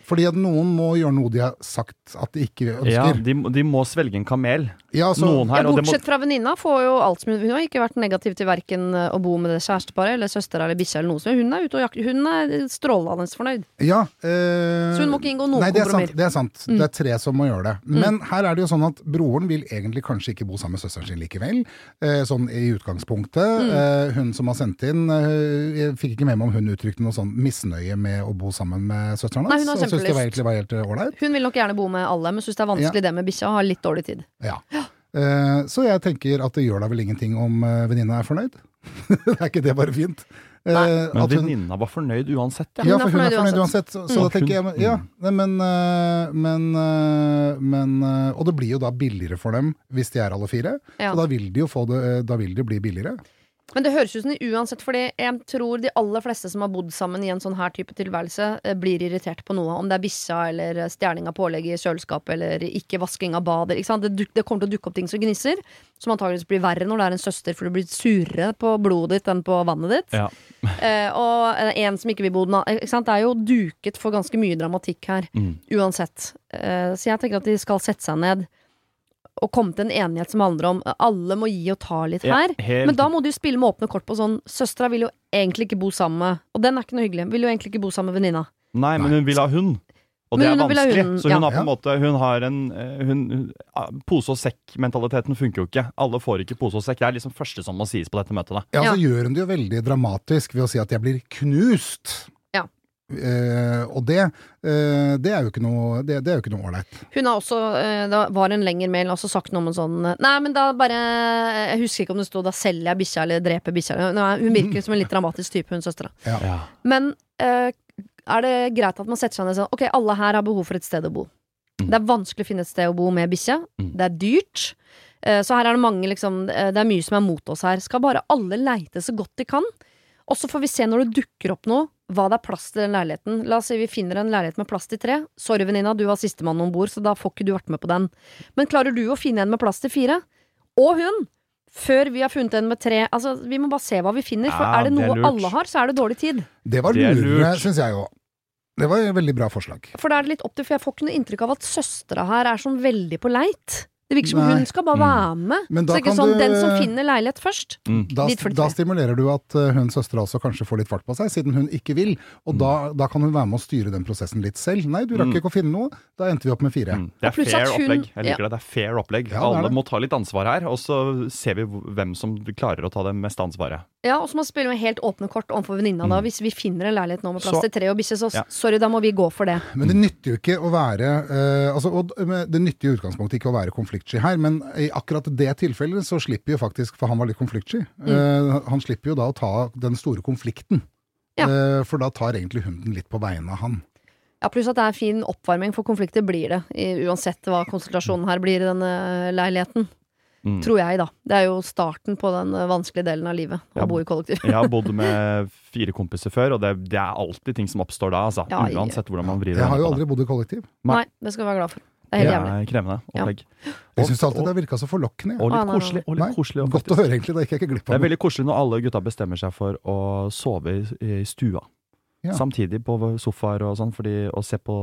Speaker 2: Fordi at noen må gjøre noe de har sagt at de ikke
Speaker 3: Ja,
Speaker 2: ønsker.
Speaker 3: de, de må svelge en kamel.
Speaker 2: Ja, så,
Speaker 3: Noen her, Ja, bortsett må
Speaker 1: fra venninna får jo alt som Hun har ikke vært negativ til verken å bo med det kjæresteparet eller søstera eller bikkja eller noe som Hun er ute og jakter. Hun er strålende fornøyd.
Speaker 2: ja, øh...
Speaker 1: Så hun må ikke inngå noen
Speaker 2: er
Speaker 1: kompromiss.
Speaker 2: sant. Det er, sant.
Speaker 1: Mm.
Speaker 2: det er tre som må gjøre det. Men her er det jo sånn at broren vil egentlig kanskje ikke bo sammen med søsteren sin likevel. Eh, sånn i utgangspunktet.
Speaker 1: Mm.
Speaker 2: Eh, hun som har sendt inn, eh, jeg fikk ikke med meg om hun uttrykte noe sånn misnøye med å bo sammen med søsteren hans. Syntes det var egentlig var helt eh, ålreit.
Speaker 1: Hun vil nok gjerne bo med alle, men syns det er vanskelig det med bikkja har litt dårlig tid.
Speaker 2: Ja. Eh, så jeg tenker at det gjør da vel ingenting om uh, venninna er fornøyd. [laughs] er ikke det bare fint? Eh,
Speaker 3: Men venninna var fornøyd uansett, ja.
Speaker 2: Ja, for hun er
Speaker 1: fornøyd
Speaker 2: uansett. Så, så
Speaker 3: Mm.
Speaker 2: da tenker jeg Ja, men, men, men Og det blir jo da billigere for dem hvis de er alle fire.
Speaker 1: Ja.
Speaker 2: Så da vil de jo få det Da vil det bli billigere.
Speaker 1: Men det høres ut som de uansett, fordi jeg tror de aller fleste som har bodd sammen i en sånn her type tilværelse, eh, blir irritert på noe. Om det er bissa eller eh, stjerning av pålegg i kjøleskapet eller ikke vasking av sant? Det, det kommer til å dukke opp ting som gnisser, som antageligvis blir verre når det er en søster, for du blir surere på blodet ditt enn på vannet ditt.
Speaker 3: Ja. [laughs]
Speaker 1: Eh, og eh, en som ikke vil bo den av. Det er jo duket for ganske mye dramatikk her,
Speaker 3: Mm.
Speaker 1: uansett. Eh, så jeg tenker at de skal sette seg ned og komme til en enighet som handler om alle må gi og ta litt
Speaker 3: Ja,
Speaker 1: her.
Speaker 3: helt-
Speaker 1: Men da må du jo spille med åpne kort på sånn Søstera vil jo egentlig ikke bo sammen med Og den er ikke noe hyggelig. Vil jo egentlig ikke bo sammen med venninna.
Speaker 3: Nei, men hun vil ha hund. Og det er
Speaker 1: hun vil
Speaker 3: vanskelig.
Speaker 1: hund,
Speaker 3: så hun
Speaker 1: ja.
Speaker 3: har på en måte Hun har en eh, hun, hun, Pose og sekk-mentaliteten funker jo ikke. Alle får ikke pose og sekk. Det er liksom første som må sies på dette møtet. da
Speaker 2: Ja, så gjør hun det jo veldig dramatisk ved å si at jeg blir knust.
Speaker 1: Ja.
Speaker 2: Eh, og det, uh, det er jo ikke noe Det, det er jo ikke noe ålreit.
Speaker 1: Hun har også, uh, det var en lengre mail, også sagt noe om en sånn eh, Nei, men da bare Jeg husker ikke om det sto 'da selger jeg bikkja' eller 'dreper bikkja'. Hun er- virker som en litt dramatisk type, hun søstera.
Speaker 3: Ja.
Speaker 1: Men eh, er det greit at man setter seg ned og sier Ok, alle her har behov for et sted å bo.
Speaker 3: Mm.
Speaker 1: Det er vanskelig å finne et sted å bo med bikkje.
Speaker 3: Mm.
Speaker 1: Det er dyrt. Eh, så her er det mange liksom eh, Det er mye som er mot oss her. Skal bare alle leite så godt de kan. Og så får vi se når det dukker opp noe, hva det er plass til den leiligheten. La oss si vi finner en leilighet med plass til tre. Sorry, venninna, du var sistemann om bord, så da får ikke du vært med på den. Men klarer du å finne en med plass til fire? Og hun! Før vi har funnet en med tre. Altså, Vi må bare se hva vi finner. For
Speaker 3: Ja,
Speaker 1: er det
Speaker 3: det er
Speaker 1: noe alle har, så er det dårlig tid.
Speaker 2: Det var
Speaker 3: lurt.
Speaker 2: syns jeg òg. Det var et veldig bra forslag.
Speaker 1: For da er det litt opp til, for jeg får ikke noe inntrykk av at søstera her er sånn veldig på leit. Det virker som
Speaker 2: Nei.
Speaker 1: hun skal bare være med.
Speaker 2: Men da
Speaker 1: så det er ikke
Speaker 2: kan
Speaker 1: sånn
Speaker 2: du-
Speaker 1: den som finner leilighet først.
Speaker 3: Mm.
Speaker 2: Da,
Speaker 1: Dit flytter
Speaker 2: da stimulerer du at uh, hun søstera også kanskje får litt fart på seg, siden hun ikke vil. Og da, da kan hun være med å styre den prosessen litt selv. Nei, du rakk
Speaker 3: Mm.
Speaker 2: ikke å finne noe. Da endte vi opp med fire.
Speaker 3: Mm. Det er
Speaker 1: Og pluss
Speaker 3: fair
Speaker 1: at hun-
Speaker 3: opplegg. Jeg liker
Speaker 1: ja.
Speaker 3: det. Det er fair opplegg.
Speaker 2: Ja, det er
Speaker 3: Alle
Speaker 2: det.
Speaker 3: må ta litt ansvar her, og så ser vi hvem som klarer å ta det meste ansvaret.
Speaker 1: Ja, Og så må man spille med helt åpne kort overfor venninna. da
Speaker 3: Mm.
Speaker 1: Hvis vi finner en leilighet nå med plass
Speaker 2: Så-
Speaker 1: til tre og bikkje, så
Speaker 3: Ja.
Speaker 1: sorry, da må vi gå for det.
Speaker 2: Men det nytter jo ikke å være uh, altså, og, Det nytter i utgangspunktet ikke å være konfliktsky her, men i akkurat det tilfellet så slipper jo faktisk, for han var litt konfliktsky, eh, han slipper jo da å ta den store konflikten.
Speaker 1: Ja.
Speaker 2: Uh, for da tar egentlig hunden litt på vegne av han.
Speaker 1: Ja, Pluss at det er fin oppvarming, for konflikter blir det. I, uansett hva konsultasjonen her blir i denne leiligheten.
Speaker 3: Mm.
Speaker 1: Tror jeg, da. Det er jo starten på den eh, vanskelige delen av livet, å
Speaker 3: Ja.
Speaker 1: bo i kollektiv.
Speaker 3: Jeg har [laughs] bodd med fire kompiser før, og det, det er alltid ting som oppstår da, altså.
Speaker 1: Ja, ja.
Speaker 3: Uansett hvordan man vrir
Speaker 2: Jeg har jo aldri bodd i kollektiv.
Speaker 3: Nei.
Speaker 1: Nei, det skal vi være glad for. Det er helt
Speaker 3: Det
Speaker 1: jævlig.
Speaker 3: er krevende opplegg.
Speaker 2: Jeg syns alltid
Speaker 3: og,
Speaker 2: det virka så forlokkende.
Speaker 3: og litt
Speaker 1: nei, nei,
Speaker 3: koselig. Og
Speaker 2: Nei,
Speaker 3: litt koselig og
Speaker 2: Godt å høre, egentlig. Det gikk jeg ikke glipp
Speaker 3: Det er veldig koselig når alle gutta bestemmer seg for å sove i, i stua.
Speaker 2: Ja.
Speaker 3: Samtidig på sofaer og sånn, fordi å se på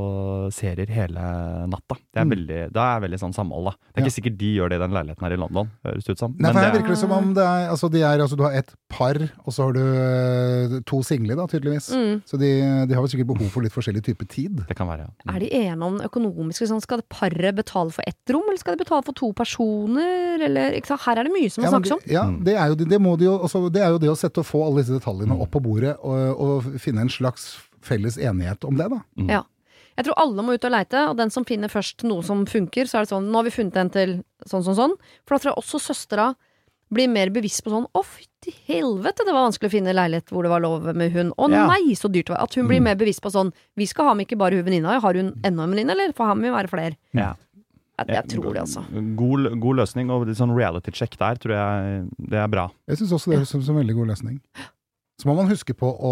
Speaker 3: serier hele natta, det er
Speaker 2: Mm.
Speaker 3: veldig, da er veldig sånn samhold, da. Det er ikke sikkert de gjør det i den leiligheten her i London, høres det ut som.
Speaker 2: Nei, for her
Speaker 3: det,
Speaker 2: virker det som om det er Altså, de er, altså du har et par, og så har du eh, to single, da, tydeligvis.
Speaker 1: Mm.
Speaker 2: Så de, de har vel sikkert behov for litt forskjellig type tid.
Speaker 3: det kan være, ja.
Speaker 1: Er de enige om det økonomiske? Sånn, skal det paret betale for ett rom, eller skal de betale for to personer? Eller, ikke sant? Her er det mye som må
Speaker 2: Ja,
Speaker 1: snakkes om.
Speaker 2: det- Ja,
Speaker 3: Mm.
Speaker 2: det er, jo, det, det, må de jo, også, det er jo det å sette og få alle disse detaljene
Speaker 3: Mm.
Speaker 2: opp på bordet, og, og finne en slags felles enighet om det, da.
Speaker 3: Mm.
Speaker 1: Ja. Jeg tror alle må ut og leite, og den som finner først noe som funker, så er det sånn Nå har vi funnet en til sånn, sånn, sånn. For da tror jeg også søstera blir mer bevisst på sånn Å, fytti helvete, det var vanskelig å finne leilighet hvor det var lov med hund. Å
Speaker 3: Ja.
Speaker 1: nei, så dyrt det var. At hun blir
Speaker 2: Mm.
Speaker 1: mer bevisst på sånn Vi skal ha med ikke bare hun venninna, har hun enda en venninne, eller får han med være flere?
Speaker 3: Ja.
Speaker 1: Jeg, jeg tror det, altså.
Speaker 3: God, god løsning, og litt sånn reality check der, tror jeg det er bra.
Speaker 2: Jeg syns også det høres ut som en veldig god løsning. [gasps] Så må man huske på å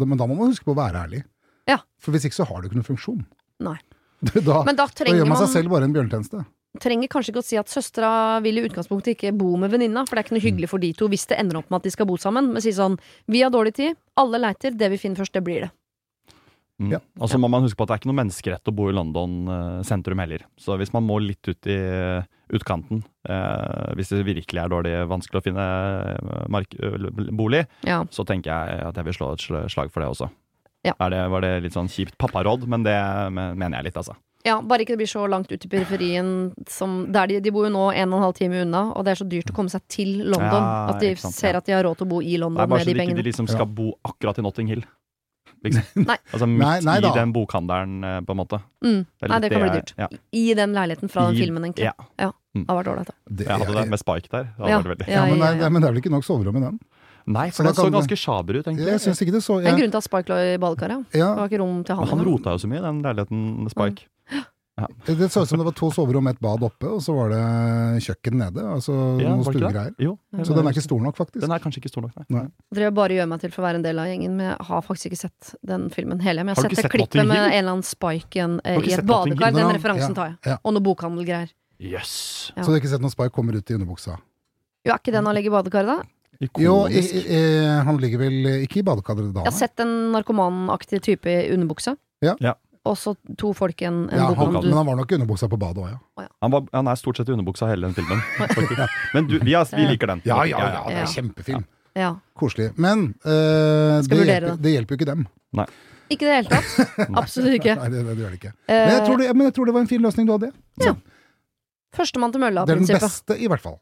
Speaker 2: Men da må man huske på å være ærlig.
Speaker 1: Ja.
Speaker 2: For hvis ikke så har du ikke noen funksjon.
Speaker 1: Nei. [laughs]
Speaker 2: Da,
Speaker 1: Men da
Speaker 2: da gjør man
Speaker 1: man
Speaker 2: seg selv bare en bjørnetjeneste.
Speaker 1: trenger kanskje ikke å si at søstera vil i utgangspunktet ikke bo med venninna, for det er ikke noe hyggelig for de to hvis det ender opp med at de skal bo sammen. Men si sånn Vi har dårlig tid, alle leiter, det vi finner først, det blir det.
Speaker 3: Mm.
Speaker 2: Ja.
Speaker 3: Og så må man huske på at det er ikke noe menneskerett å bo i London eh, sentrum heller. Så hvis man må litt ut i utkanten, eh, hvis det virkelig er dårlig vanskelig å finne eh, mark bolig,
Speaker 1: Ja.
Speaker 3: så tenker jeg at jeg vil slå et slag for det også.
Speaker 1: Ja.
Speaker 3: Er det, var det litt sånn kjipt papparåd, men det mener jeg litt, altså.
Speaker 1: Ja, bare ikke det blir så langt ut i periferien som der de, de bor jo nå en og en halv time unna, og det er så dyrt å komme seg til London
Speaker 3: Ja,
Speaker 1: at de
Speaker 3: sant,
Speaker 1: ser
Speaker 3: ja.
Speaker 1: at de har råd til å bo i
Speaker 3: Det
Speaker 1: London
Speaker 3: er bare
Speaker 1: med
Speaker 3: så
Speaker 1: de
Speaker 3: de ikke
Speaker 1: pengene.
Speaker 3: de liksom
Speaker 2: Ja.
Speaker 3: skal bo akkurat i Notting Hill. Liksom. [laughs]
Speaker 1: Nei.
Speaker 3: Altså midt
Speaker 2: Nei, nei
Speaker 3: i den bokhandelen, eh, på en måte.
Speaker 1: Mm.
Speaker 3: Det
Speaker 1: Nei, det kan bli dyrt.
Speaker 3: Ja.
Speaker 1: I den leiligheten fra den
Speaker 3: I-
Speaker 1: filmen, egentlig.
Speaker 3: Ja.
Speaker 1: Ja. Det har vært ålreit.
Speaker 2: Det,
Speaker 3: Jeg hadde det med Spike der. Det
Speaker 1: Ja.
Speaker 3: veldig.
Speaker 2: ja, men,
Speaker 1: ja,
Speaker 2: det, men det er vel ikke nok soverom i den?
Speaker 3: Nei, for
Speaker 2: så
Speaker 3: den så ganske sjaber ut, egentlig.
Speaker 2: Jeg synes ikke det så
Speaker 1: Det er en grunn til at Spike lå i badekaret. ja.
Speaker 2: ja,
Speaker 1: Det var ikke rom til han.
Speaker 3: Men han rota jo så mye, den leiligheten Spike.
Speaker 2: Det så ut som det var to soverom, et bad oppe, og så var det kjøkken nede. Altså
Speaker 3: Ja,
Speaker 2: noen stuegreier. Så den er ikke stor nok, faktisk.
Speaker 3: Den er kanskje ikke stor nok, nei.
Speaker 2: Nei.
Speaker 1: Dere bare gjøre meg til for å være en del av gjengen, men jeg har faktisk ikke sett den filmen hele. Men jeg
Speaker 3: Har
Speaker 1: har sett
Speaker 3: ikke
Speaker 1: det klippet med en eller annen Spike en,
Speaker 3: Har du ikke
Speaker 1: i et badekar. Den referansen tar jeg.
Speaker 2: ja.
Speaker 1: Og noe bokhandelgreier.
Speaker 3: Yes.
Speaker 1: Ja.
Speaker 2: Så du har ikke sett når Spike kommer ut i underbuksa?
Speaker 1: Jo, er ikke den han ligger i badekaret, da?
Speaker 2: Jo, i, i, han ligger vel ikke i badekaret da?
Speaker 1: Jeg har sett en narkomanaktig type i underbuksa.
Speaker 2: Ja.
Speaker 3: Ja.
Speaker 1: Og så to folk i en, en
Speaker 2: Ja, han,
Speaker 1: bokhandel.
Speaker 2: men han var nok i underbuksa på badet òg, ja.
Speaker 3: Han, var, han er stort sett i underbuksa hele den filmen. [laughs] Men du, vi, har, vi liker den.
Speaker 2: Ja, ja, ja, det er kjempefilm.
Speaker 1: Ja.
Speaker 2: Koselig. Men eh, det, hjelper,
Speaker 1: det.
Speaker 2: det hjelper jo ikke dem.
Speaker 1: Ikke i det hele tatt. [laughs] Absolutt ikke.
Speaker 2: Nei, det, det gjør det ikke. Men jeg, tror det, men jeg tror det var en fin løsning du hadde.
Speaker 1: Førstemann til mølla.
Speaker 2: Det er den beste, i hvert fall.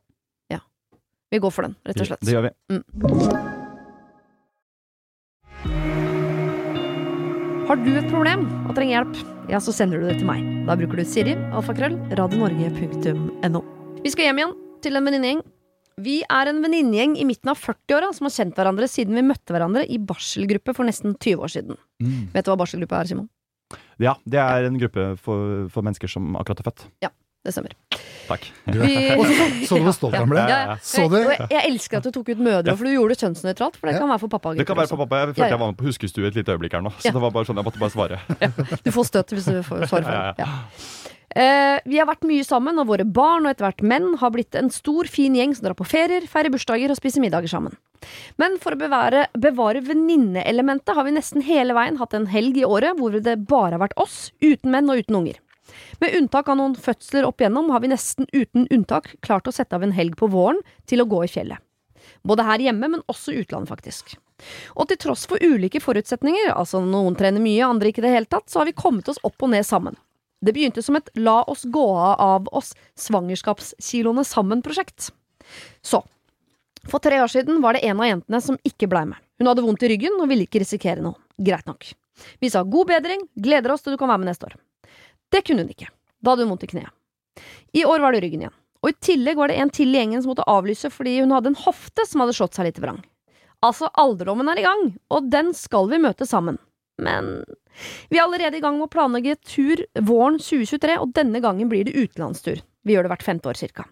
Speaker 1: Vi går for den, rett og slett.
Speaker 3: Det gjør vi.
Speaker 1: Har du et problem og trenger hjelp, ja, så sender du det til meg. Da bruker du Siri, alfakrøll, radionorge.no. Vi skal hjem igjen til en venninnegjeng. Vi er en venninnegjeng i midten av 40-åra som har kjent hverandre siden vi møtte hverandre i barselgruppe for nesten 20 år siden. Vet du hva barselgruppe er, Simon?
Speaker 3: Ja, det er en gruppe for, for mennesker som akkurat er født.
Speaker 1: Det stemmer.
Speaker 3: Takk.
Speaker 1: Vi... [laughs]
Speaker 2: Så, du hvor stolt han ble?
Speaker 1: Ja, ja.
Speaker 2: Så du?
Speaker 1: Jeg, elsker at du tok ut mødre, for du gjorde det kjønnsnøytralt. For det kan være for pappa.
Speaker 3: Det kan være for pappa. Jeg følte
Speaker 1: Ja, ja.
Speaker 3: jeg var med på huskestue et lite øyeblikk her nå. Så
Speaker 1: Ja.
Speaker 3: det var bare sånn, jeg måtte bare svare. [laughs]
Speaker 1: Du får støt hvis du får svar for det. Ja. Eh, vi har vært mye sammen, og våre barn og etter hvert menn har blitt en stor, fin gjeng som drar på ferier, feirer bursdager og spiser middager sammen. Men for å bevare, bevare venninneelementet har vi nesten hele veien hatt en helg i året hvor det bare har vært oss, uten menn og uten unger. Med unntak av noen fødsler opp igjennom har vi nesten uten unntak klart å sette av en helg på våren til å gå i fjellet. Både her hjemme, men også utlandet, faktisk. Og til tross for ulike forutsetninger, altså noen trener mye, andre ikke i det hele tatt, så har vi kommet oss opp og ned sammen. Det begynte som et la oss gå av oss svangerskapskiloene sammen-prosjekt. Så, for tre år siden var det en av jentene som ikke blei med. Hun hadde vondt i ryggen og ville ikke risikere noe. Greit nok. Vi sa god bedring, gleder oss til du kan være med neste år. Det kunne hun ikke. Da hadde hun vondt i kneet. I år var det ryggen igjen. Og i tillegg var det en til i gjengen som måtte avlyse fordi hun hadde en hofte som hadde slått seg litt vrang. Altså, alderdommen er i gang, og den skal vi møte sammen. Men vi er allerede i gang med å planlegge tur våren 2023, og denne gangen blir det utenlandstur. Vi gjør det hvert femte år cirka.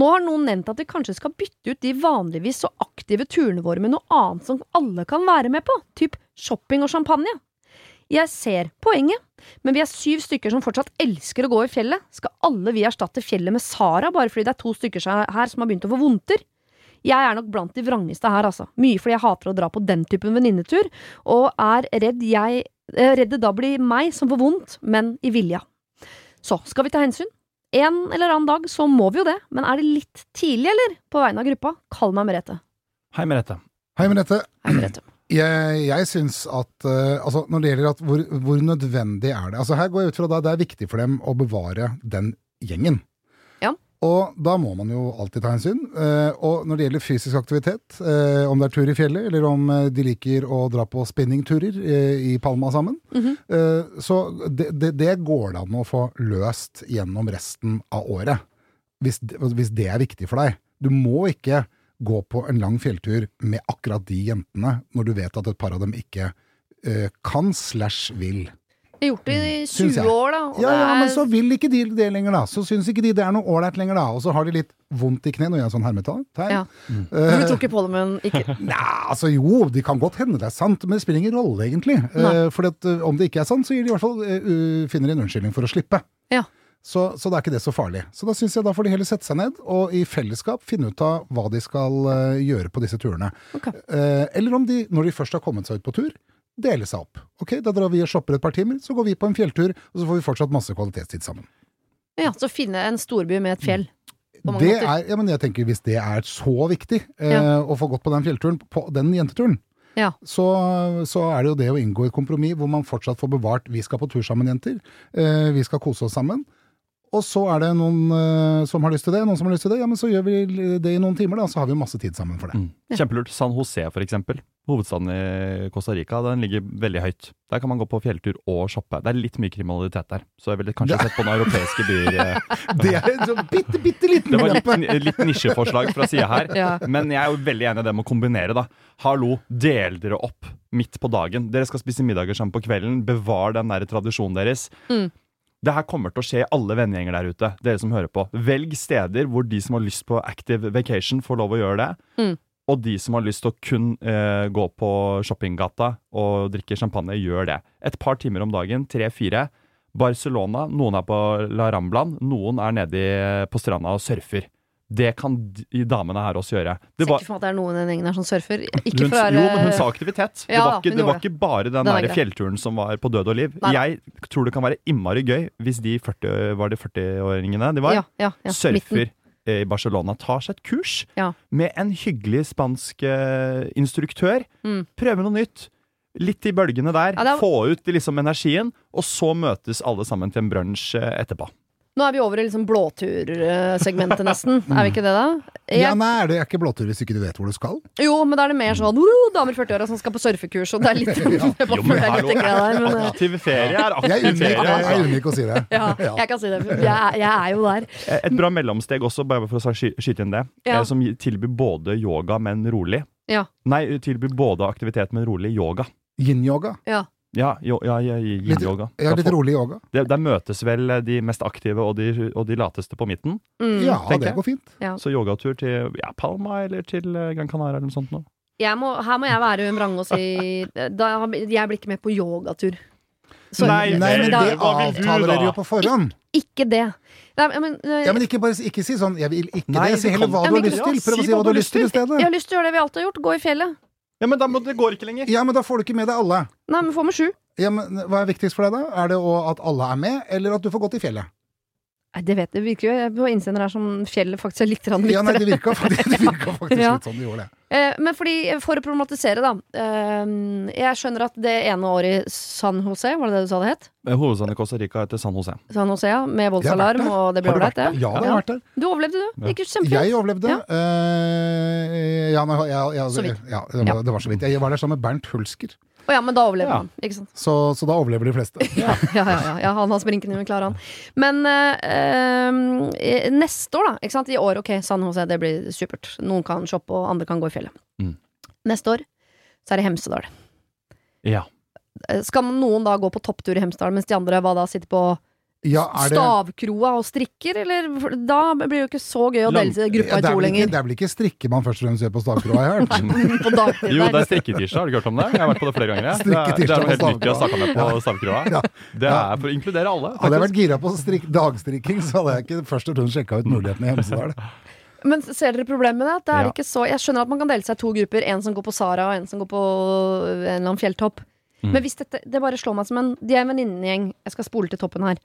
Speaker 1: Nå har noen nevnt at vi kanskje skal bytte ut de vanligvis så aktive turene våre med noe annet som alle kan være med på, typ shopping og champagne. Jeg ser poenget, men vi er syv stykker som fortsatt elsker å gå i fjellet. Skal alle vi erstatte fjellet med Sara bare fordi det er to stykker her som har begynt å få vondter? Jeg er nok blant de vrangeste her, altså. Mye fordi jeg hater å dra på den typen venninnetur, og er redd jeg eh, Redd det da blir meg som får vondt, men i vilja. Så, skal vi ta hensyn? En eller annen dag så må vi jo det, men er det litt tidlig, eller? På vegne av gruppa, kall meg Merete.
Speaker 3: Hei, Merete.
Speaker 2: Hei, Merete.
Speaker 1: Hei, Merete.
Speaker 2: Jeg, jeg syns at uh, altså Når det gjelder at hvor, hvor, nødvendig er det Altså Her går jeg ut fra at det er viktig for dem å bevare den gjengen.
Speaker 1: Ja.
Speaker 2: Og da må man jo alltid ta hensyn. Uh, og når det gjelder fysisk aktivitet, uh, om det er tur i fjellet, eller om de liker å dra på spinningturer i Palma sammen,
Speaker 1: Mm -hmm.
Speaker 2: så det, det, det, går det an å få løst gjennom resten av året. Hvis, hvis det er viktig for deg. Du må ikke gå på en lang fjelltur med akkurat de jentene, når du vet at et par av dem ikke uh, kan slash vil.
Speaker 1: Jeg har gjort det i 20 år, da.
Speaker 2: Ja, ja, men så vil ikke de det lenger, da. Så syns ikke de det er noe ålreit lenger, da. Og så har de litt vondt i kneet, når jeg er sånn hermetegn.
Speaker 1: Ja. Mm. Uh, du tror ikke på det, men ikke [laughs]
Speaker 2: Nei, altså jo, det kan godt hende det er sant, men det spiller ingen rolle, egentlig. Uh, for uh, om det ikke er sant, så gir de i hvert fall finner en unnskyldning for å slippe.
Speaker 1: Ja.
Speaker 2: Så, så, da er ikke det så farlig. Så da syns jeg da får de heller sette seg ned og i fellesskap finne ut av hva de skal uh, gjøre på disse turene.
Speaker 1: Okay.
Speaker 2: Eh, eller om de, når de først har kommet seg ut på tur, dele seg opp. Ok, Da drar vi og shopper et par timer, så går vi på en fjelltur, og så får vi fortsatt masse kvalitetstid sammen.
Speaker 1: Ja, Så finne en storby med et fjell.
Speaker 2: Det er, ja, men jeg tenker Hvis det er så viktig eh,
Speaker 1: Ja.
Speaker 2: å få gått på den fjellturen, på den jenteturen,
Speaker 1: Ja.
Speaker 2: så, så er det jo det å inngå et kompromiss hvor man fortsatt får bevart Vi skal på tur sammen, jenter. Eh, vi skal kose oss sammen. Og så er det noen eh, som har lyst til det, noen som har lyst til det. Ja, men så gjør vi det i noen timer, da. Så har vi masse tid sammen for det.
Speaker 3: Mm. Kjempelurt. San José, for eksempel. Hovedstaden i Costa Rica. Den ligger veldig høyt. Der kan man gå på fjelltur og shoppe. Det er litt mye kriminalitet der, så jeg ville kanskje sett på noen europeiske byer. eh. [laughs]
Speaker 2: Det er en sånn bitte, bitte liten
Speaker 3: Det var litt, litt nisjeforslag fra sida her.
Speaker 1: Ja.
Speaker 3: Men jeg er jo veldig enig i det med å kombinere, da. Hallo, del dere opp midt på dagen. Dere skal spise middager sammen på kvelden. Bevar den der tradisjonen deres.
Speaker 1: Mm.
Speaker 3: Det her kommer til å skje i alle vennegjenger der ute, dere som hører på. Velg steder hvor de som har lyst på active vacation, får lov å gjøre det.
Speaker 1: Mm.
Speaker 3: Og de som har lyst til å kun eh, gå på shoppinggata og drikke champagne, gjør det. Et par timer om dagen, tre-fire. Barcelona, noen er på La Ramblan, noen er nedi på stranda og surfer. Det kan de damene her også gjøre. Det
Speaker 1: Ser ikke for meg at det er noen i den gjengen her som surfer. Ikke
Speaker 3: hun,
Speaker 1: for
Speaker 3: jo, men hun sa aktivitet. Det var ikke, det var ikke bare den,
Speaker 1: Den er
Speaker 3: der fjellturen som var på død og liv.
Speaker 1: Nei.
Speaker 3: Jeg tror det kan være innmari gøy hvis de 40, var de 40-åringene de var,
Speaker 1: Ja, ja, ja.
Speaker 3: surfer
Speaker 1: Midten.
Speaker 3: i Barcelona. Tar seg et kurs
Speaker 1: Ja.
Speaker 3: med en hyggelig spansk eh, instruktør.
Speaker 1: Mm.
Speaker 3: Prøve noe nytt. Litt i bølgene der.
Speaker 1: Ja, er-
Speaker 3: Få ut liksom energien, og så møtes alle sammen til en brunsj eh, etterpå.
Speaker 1: Nå er vi over i liksom blåtursegmentet, nesten. [laughs] Er vi ikke det, da?
Speaker 2: Ja, nei, er det er ikke blåtur hvis ikke du vet hvor du skal.
Speaker 1: jo, men da er det mer sånn uh, damer i 40-åra som skal på surfekurs, og det er litt [laughs] [laughs]
Speaker 3: Jo, men
Speaker 1: Jeg er der, men uh,
Speaker 3: Aktiv ferie er aktiv
Speaker 2: unner ikke,
Speaker 3: ferie.
Speaker 2: jeg
Speaker 3: Altså.
Speaker 2: unik ikke å si det.
Speaker 1: ja, jeg kan si det. Jeg, er- jeg er jo der.
Speaker 3: Et bra mellomsteg også, bare for å skyte inn det,
Speaker 1: Ja.
Speaker 3: eh, som tilbyr både yoga, men rolig.
Speaker 1: Ja.
Speaker 3: Nei, tilbyr både aktivitet, men rolig yoga.
Speaker 2: Yin-yoga.
Speaker 1: Ja.
Speaker 3: Ja, jo, ja, ja,
Speaker 2: Litt-
Speaker 3: yin-yoga.
Speaker 2: Ja, litt rolig yoga.
Speaker 3: Der, der møtes vel de mest aktive og de, og de lateste på midten.
Speaker 1: Mm.
Speaker 2: Ja, det går fint.
Speaker 1: Ja.
Speaker 3: Så yogatur til ja, Palma eller til eh, Gran Canaria eller noe sånt. noe.
Speaker 1: Jeg må, her må jeg være vrang og si da, Jeg blir ikke med på yogatur. Sorry.
Speaker 3: Nei,
Speaker 2: Nei, men det avtaler dere jo på forhånd.
Speaker 1: Ikke det. Nei, men, uh,
Speaker 2: Ja, men ikke, bare, ikke si sånn 'jeg vil ikke
Speaker 3: Nei,
Speaker 2: det'. Si heller hva du har lyst til. Prøv å si hva du har lyst til i stedet.
Speaker 1: jeg har lyst til å gjøre det vi alltid har gjort. Gå i fjellet.
Speaker 3: Ja, men da må, det går ikke lenger.
Speaker 2: Ja, men da får du ikke med deg alle.
Speaker 1: Nei, men får med sju.
Speaker 2: Ja, men Hva er viktigst for deg, da? Er det å, at alle er med, eller at du får gått i fjellet?
Speaker 1: Nei, det vet jeg virker jo på innsender her som fjellet faktisk er litt viktigere.
Speaker 2: Ja, nei, det virka faktisk, det virka [laughs] faktisk
Speaker 1: Ja.
Speaker 2: litt sånn det gjorde det.
Speaker 1: Eh, men fordi, for å problematisere, da. eh, jeg skjønner at det ene året i San José, var det det du sa det het?
Speaker 3: Eh, Hovedstaden i Costa Rica heter San Jose.
Speaker 1: San José, ja. Med
Speaker 2: Jeg
Speaker 1: voldsalarm, og det ble ålreit, det.
Speaker 2: Ja, det har jeg vært der.
Speaker 1: Du overlevde, du. Det gikk kjempefint.
Speaker 2: Jeg overlevde.
Speaker 1: Ja.
Speaker 2: uh, ja, men, ja, ja,
Speaker 1: Så vidt.
Speaker 2: ja, det, var, det var så vidt. Jeg var der sammen med Bernt Hulsker,
Speaker 1: Å ja, men da overlever
Speaker 3: Ja.
Speaker 1: han. Ikke sant.
Speaker 2: så, så da overlever de fleste. [laughs]
Speaker 1: Ja, ja, ja, ja. Han har sprinken i klarer han. Men eh, eh, neste år, da. Ikke sant? I år, ok, San José, det blir supert. Noen kan shoppe, og andre kan gå i fjellet.
Speaker 3: Mm.
Speaker 1: Neste år så er det Hemsedal.
Speaker 3: Ja.
Speaker 1: Eh, Skal noen da gå på topptur i Hemsedal, mens de andre hva da sitter på
Speaker 2: Ja, er det
Speaker 1: stavkroa og strikker, eller Da blir det jo ikke så gøy å dele gruppa i to
Speaker 2: ikke,
Speaker 1: lenger.
Speaker 2: det er vel ikke strikke man først og fremst gjør på stavkroa, har hørt. [laughs]
Speaker 1: På
Speaker 3: Jo, det er strikketirsdag, har du ikke hørt om det? Jeg har vært på det flere ganger. Det er, det er noe helt nytt vi har snakka med på stavkroa.
Speaker 2: Ja.
Speaker 3: Det er for å inkludere alle.
Speaker 2: Hadde jeg vært
Speaker 3: faktisk.
Speaker 2: gira på strik, dagstrikking, så hadde jeg ikke først og fremst sjekka ut mulighetene i Hemsedal.
Speaker 1: Men ser dere problemet med det? det er
Speaker 3: Ja.
Speaker 1: ikke så, jeg skjønner at man kan dele seg i to grupper. En som går på Sara, og en som går på en eller annen fjelltopp.
Speaker 3: Mm.
Speaker 1: Men hvis dette, det bare slår meg som en De er en venninnegjeng. Jeg skal spole til toppen her.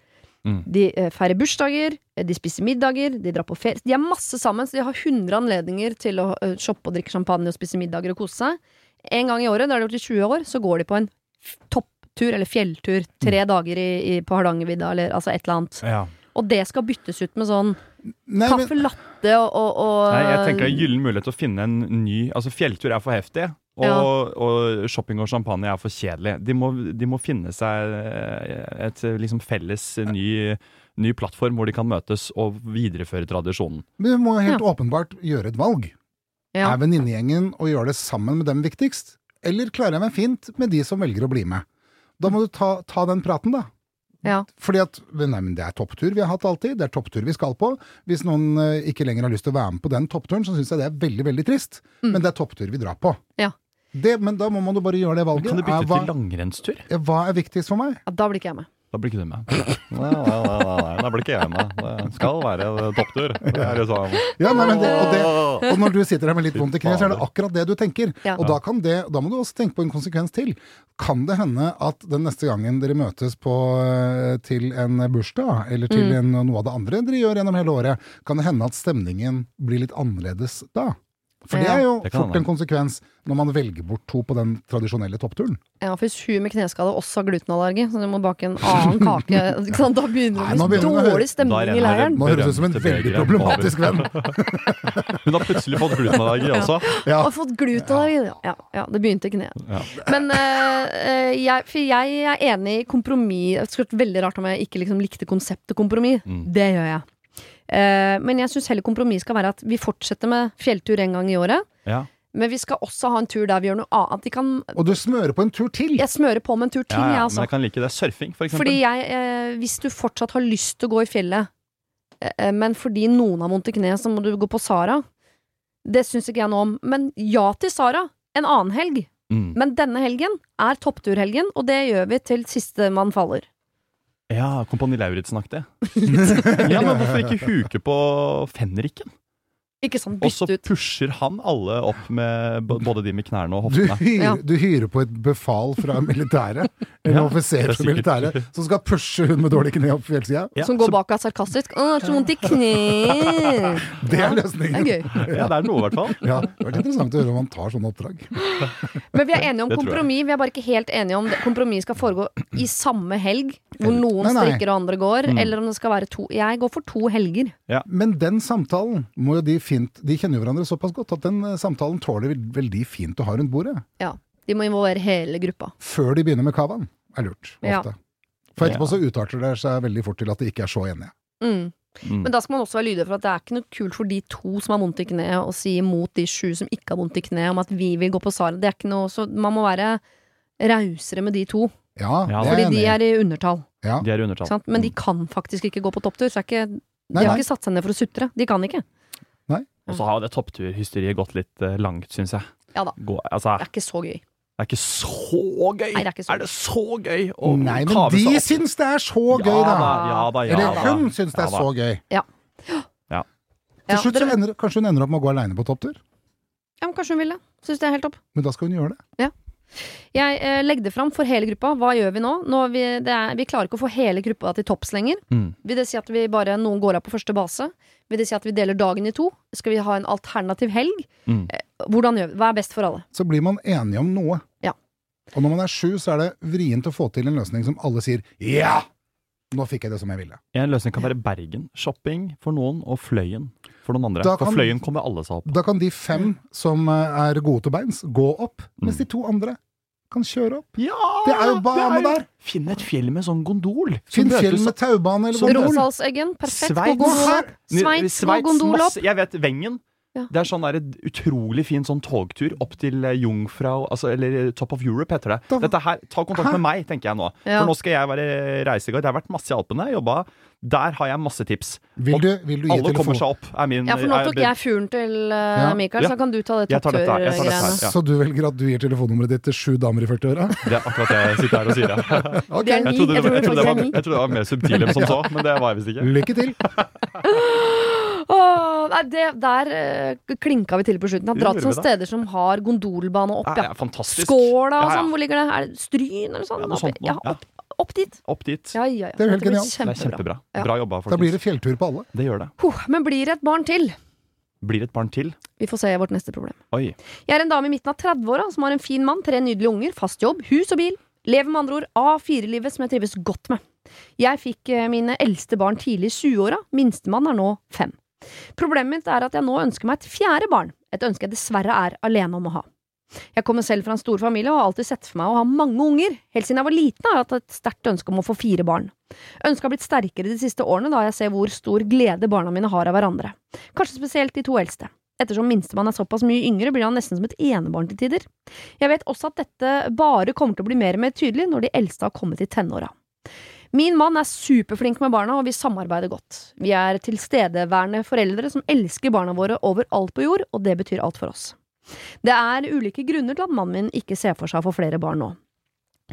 Speaker 3: Mm.
Speaker 1: De eh, feirer bursdager, eh, de spiser middager, de drar på ferie. De er masse sammen, så de har 100 anledninger til å eh, shoppe og drikke champagne og spise middager og kose seg. En gang i året, det har de gjort i 20 år, så går de på en topptur eller fjelltur tre
Speaker 3: Mm.
Speaker 1: dager i, i, på Hardangervidda eller altså et eller annet.
Speaker 3: Ja.
Speaker 1: Og det skal byttes ut med sånn
Speaker 2: Nei,
Speaker 1: kaffe latte og, og, og
Speaker 3: Nei, jeg tenker det er gyllen mulighet til å finne en ny Altså, fjelltur er for heftig. Og,
Speaker 1: Ja.
Speaker 3: og shopping og champagne er for kjedelig. De må, de må finne seg et liksom felles ny, ny plattform hvor de kan møtes og videreføre tradisjonen.
Speaker 2: men vi må helt
Speaker 1: Ja.
Speaker 2: åpenbart gjøre et valg.
Speaker 1: ja.
Speaker 2: Er venninnegjengen å gjøre det sammen med dem viktigst? Eller klarer jeg meg fint med de som velger å bli med? Da må du ta, ta den praten, da.
Speaker 1: Ja.
Speaker 2: Fordi at nei, men det er topptur vi har hatt alltid, det er topptur vi skal på. Hvis noen eh, ikke lenger har lyst til å være med på den toppturen, så syns jeg det er veldig, veldig trist.
Speaker 1: Mm.
Speaker 2: Men det er topptur vi drar på.
Speaker 1: Ja.
Speaker 2: Det, men da må man jo bare gjøre det valget.
Speaker 3: Kan du bytte
Speaker 2: Er hva,
Speaker 3: til langrennstur?
Speaker 2: hva er viktigst for meg?
Speaker 1: Ja, da blir ikke jeg med.
Speaker 3: Da blir ikke du med. Nei, nei, nei, nei, nei, da blir ikke jeg med. Det skal være topptur. Det er liksom
Speaker 2: Ja, nei, det, og, det, og når du sitter her med litt vondt i kneet, så er det akkurat det du tenker.
Speaker 1: Ja.
Speaker 2: Og da, kan det, da må du også tenke på en konsekvens til. Kan det hende at den neste gangen dere møtes på, eh, til en bursdag, eller til
Speaker 1: Mm.
Speaker 2: en, noe av det andre dere gjør gjennom hele året, kan det hende at stemningen blir litt annerledes da? For det er jo
Speaker 3: Det
Speaker 2: fort en konsekvens når man velger bort to på den tradisjonelle toppturen.
Speaker 1: Ja, for hvis hun med kneskade også har glutenallergi, så du må bake en annen kake [laughs] ikke sant? Da begynner det å bli dårlig stemning i leiren.
Speaker 2: Nå høres det ut som en veldig problematisk venn. [laughs]
Speaker 3: Hun har plutselig fått glutenallergi også. [laughs]
Speaker 2: Ja.
Speaker 1: Har fått glutenallergi. Ja, ja, det begynte i kneet.
Speaker 3: Ja.
Speaker 1: Men eh, eh, jeg, for jeg er enig i kompromiss. Det skulle vært veldig rart om jeg ikke liksom likte konseptet kompromiss.
Speaker 3: Mm.
Speaker 1: Det gjør jeg. Eh, men jeg syns heller kompromiss skal være at vi fortsetter med fjelltur en gang i året.
Speaker 3: Ja.
Speaker 1: Men vi skal også ha en tur der vi gjør noe annet. De kan,
Speaker 2: Og du smører på en tur til!
Speaker 1: jeg smører på med en tur til,
Speaker 3: Ja,
Speaker 1: jeg,
Speaker 3: ja,
Speaker 1: altså.
Speaker 3: men jeg kan like det. Surfing, for eksempel.
Speaker 1: Fordi jeg, eh, hvis du fortsatt har lyst til å gå i fjellet, eh, men fordi noen har vondt i kneet, så må du gå på Sara. Det syns ikke jeg noe om. Men ja til Sara. En annen helg.
Speaker 3: Mm.
Speaker 1: Men denne helgen er toppturhelgen, og det gjør vi til siste man faller.
Speaker 3: Ja, Kompani Lauritzen-aktig. [laughs] ja, men hvorfor ikke huke på fenriken?
Speaker 1: Ikke sånn
Speaker 3: Og så pusher han alle opp med både de med knærne og
Speaker 2: Du
Speaker 3: hoftene.
Speaker 2: hyrer,
Speaker 1: Ja.
Speaker 2: du hyrer på et befal fra [laughs] militæret, eller
Speaker 3: Ja,
Speaker 2: offiser
Speaker 3: er
Speaker 2: fra militæret, som skal pushe hun med dårlig kne opp fjellsida.
Speaker 3: Ja,
Speaker 1: som går bak og er sarkastisk. 'Å, så vondt i kneet'. [laughs]
Speaker 2: Det er
Speaker 1: Det
Speaker 2: løsningen.
Speaker 1: er gøy. [laughs]
Speaker 3: Ja, det er noe, i hvert fall.
Speaker 2: Ja, det vært interessant å høre om han tar sånne oppdrag.
Speaker 1: Men vi er enige om
Speaker 3: Det
Speaker 1: kompromiss. Vi er bare ikke helt enige om det. kompromiss skal foregå i samme helg, hvor noen
Speaker 2: Nei, nei.
Speaker 1: strikker og andre går,
Speaker 3: Mm.
Speaker 1: eller om det skal være to. Jeg går for to helger.
Speaker 2: Men den samtalen må jo de fint De kjenner jo hverandre såpass godt at den eh, samtalen tåler vel- vel fint å ha rundt bordet. Ja.
Speaker 1: De må involvere hele gruppa.
Speaker 2: Før de begynner med cavaen, er lurt.
Speaker 1: Ja.
Speaker 2: For etterpå så utarter det seg veldig fort til at de ikke er så enige.
Speaker 1: Mm.
Speaker 3: Mm.
Speaker 1: Men da skal man også være lydig for at det er ikke noe kult for de to som har vondt i kneet, å si imot de sju som ikke har vondt i kneet, om at vi vil gå på Sara. Det er ikke noe, så man må være rausere med de to,
Speaker 2: Ja,
Speaker 3: Ja,
Speaker 2: det
Speaker 1: fordi
Speaker 2: er
Speaker 1: de er i undertall.
Speaker 2: Ja.
Speaker 3: De er i undertall.
Speaker 1: sant? Men de kan faktisk ikke gå på topptur. Så er ikke, de
Speaker 2: Nei,
Speaker 1: har ikke satt seg ned for å sutre. De kan ikke.
Speaker 3: Og så har jo det toppturhysteriet gått litt eh, langt, syns jeg.
Speaker 1: Ja da.
Speaker 3: Gå, altså,
Speaker 1: Det er ikke så gøy.
Speaker 3: det er ikke så gøy!
Speaker 1: Nei, det er ikke så
Speaker 3: er det så gøy å
Speaker 2: Nei, men
Speaker 3: kave
Speaker 2: de
Speaker 3: seg opp?
Speaker 2: syns det er så gøy,
Speaker 3: ja,
Speaker 2: da!
Speaker 3: Ja da, ja
Speaker 2: Eller hun syns det er så gøy.
Speaker 1: Ja,
Speaker 2: Til slutt så ender, kanskje hun ender opp med å gå aleine på topptur.
Speaker 1: ja, men kanskje hun vil det. Syns det er helt topp.
Speaker 2: Men da skal hun gjøre det.
Speaker 1: Jeg eh, legger det fram for hele gruppa. Hva gjør vi nå? nå vi, det er, vi klarer ikke å få hele gruppa til topps lenger.
Speaker 3: Mm.
Speaker 1: Vil det si at vi bare noen går av på første base? Vil det si at vi deler dagen i to? Skal vi ha en alternativ helg?
Speaker 3: Mm.
Speaker 1: Hvordan gjør vi? Hva er best for alle?
Speaker 2: Så blir man enige om noe.
Speaker 1: Ja.
Speaker 2: Og når man er sju, så er det vrient å få til en løsning som alle sier ja! Nå fikk jeg det som jeg ville.
Speaker 3: En løsning kan være Bergen. Shopping for noen, og Fløyen for noen andre.
Speaker 2: Da
Speaker 3: For
Speaker 2: kan-
Speaker 3: Fløyen kommer alle seg opp.
Speaker 2: Da kan de fem som eh, er gode til beins, gå opp, mens
Speaker 3: Mm.
Speaker 2: de to andre kan kjøre opp.
Speaker 3: Ja!
Speaker 2: Det er jo bane der!
Speaker 3: Finn et fjell med sånn gondol.
Speaker 2: Finn fjell med taubane eller gondol.
Speaker 1: Romsdalseggen, perfekt. Gå
Speaker 3: Sveits.
Speaker 1: gondol opp. Sveits, gå gondol opp.
Speaker 3: Jeg vet Vengen.
Speaker 1: Ja.
Speaker 3: Det er sånn der, utrolig fin sånn togtur opp til eh, Jungfrau, altså, eller Top of Europe heter det.
Speaker 2: Da-
Speaker 3: Dette her, Ta kontakt med meg, tenker jeg nå.
Speaker 1: Ja.
Speaker 3: For nå skal jeg være reiseguide. Jeg har vært masse i Alpene, jobba. Der har jeg masse tips.
Speaker 2: Vil du, vil du gi
Speaker 3: Alle kommer seg opp, er min
Speaker 1: Ja, for nå tok jeg furen til uh,
Speaker 2: Ja.
Speaker 1: Mikael,
Speaker 3: Ja.
Speaker 1: så kan du ta det toppturgreiene.
Speaker 3: ja.
Speaker 2: Så du velger at du gir telefonnummeret ditt til sju damer i 40-åra?
Speaker 3: Det er akkurat det jeg sitter her og sier. Ja. [laughs]
Speaker 1: okay. Er
Speaker 3: Jeg trodde det,
Speaker 1: Jeg
Speaker 3: trodde det var,
Speaker 1: er
Speaker 3: jeg trodde det var mer subtil enn som så, men det var jeg visst ikke.
Speaker 2: lykke til. [laughs]
Speaker 1: Åh, nei, det, der uh, klinka vi til på slutten. Har dratt sånne steder som har gondolbane opp. Ja.
Speaker 3: er.
Speaker 1: Skåla og
Speaker 3: Ja, ja.
Speaker 1: sånn, hvor ligger det? Er det Stryn eller sånn?
Speaker 3: Ja, noe sånt noe.
Speaker 1: Ja, opp, opp dit.
Speaker 3: Opp dit.
Speaker 1: Ja, ja, ja.
Speaker 2: Det er jo helt genialt.
Speaker 3: Det er kjempebra.
Speaker 1: Ja.
Speaker 3: Bra jobba,
Speaker 2: Da blir det fjelltur på alle.
Speaker 3: Det gjør det.
Speaker 1: Huh, men blir det et barn til?
Speaker 3: Blir det et barn til?
Speaker 1: Vi får se vårt neste problem.
Speaker 3: Oi.
Speaker 1: Jeg er en dame i midten av 30-åra som har en fin mann, tre nydelige unger, fast jobb, hus og bil. Lever med andre ord A4-livet som jeg trives godt med. Jeg fikk eh, mine eldste barn tidlig i 20-åra, minstemann er nå fem. Problemet mitt er at jeg nå ønsker meg et fjerde barn, et ønske jeg dessverre er alene om å ha. Jeg kommer selv fra en stor familie og har alltid sett for meg å ha mange unger. Helt siden jeg var liten har jeg hatt et sterkt ønske om å få fire barn. Ønsket har blitt sterkere de siste årene da jeg ser hvor stor glede barna mine har av hverandre. Kanskje spesielt de to eldste. Ettersom minstemann er såpass mye yngre, blir han nesten som et enebarn til tider. Jeg vet også at dette bare kommer til å bli mer og mer tydelig når de eldste har kommet i tenåra. Min mann er superflink med barna, og vi samarbeider godt. Vi er tilstedeværende foreldre som elsker barna våre over alt på jord, og det betyr alt for oss. Det er ulike grunner til at mannen min ikke ser for seg å få flere barn nå.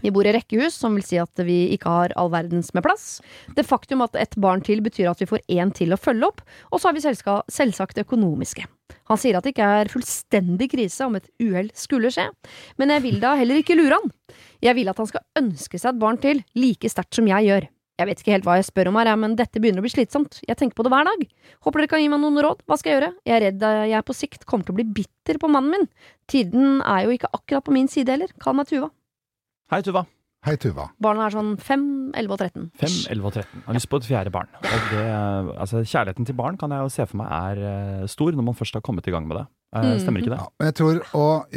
Speaker 1: Vi bor i rekkehus, som vil si at vi ikke har all verdens med plass. Det faktum at et barn til betyr at vi får én til å følge opp, og så har vi selvsagt det økonomiske. Han sier at det ikke er fullstendig krise om et uhell skulle skje, men jeg vil da heller ikke lure han. Jeg vil at han skal ønske seg et barn til, like sterkt som jeg gjør. Jeg vet ikke helt hva jeg spør om her, men dette begynner å bli slitsomt. Jeg tenker på det hver dag. Håper dere kan gi meg noen råd. Hva skal jeg gjøre? Jeg er redd jeg på sikt kommer til å bli bitter på mannen min. Tiden er jo ikke akkurat på min side heller. Kall meg Tuva.
Speaker 3: Hei, Tuva.
Speaker 2: Hei, Tuva.
Speaker 1: Barna er sånn 5, 11 og 13.
Speaker 3: 5, 11 og 13. Jeg har lyst på et fjerde barn. Og det, altså, kjærligheten til barn kan jeg jo se for meg er eh, stor når man først har kommet i gang med det. Eh,
Speaker 1: Mhm.
Speaker 3: Stemmer ikke det?
Speaker 2: Ja, men jeg tror å [laughs]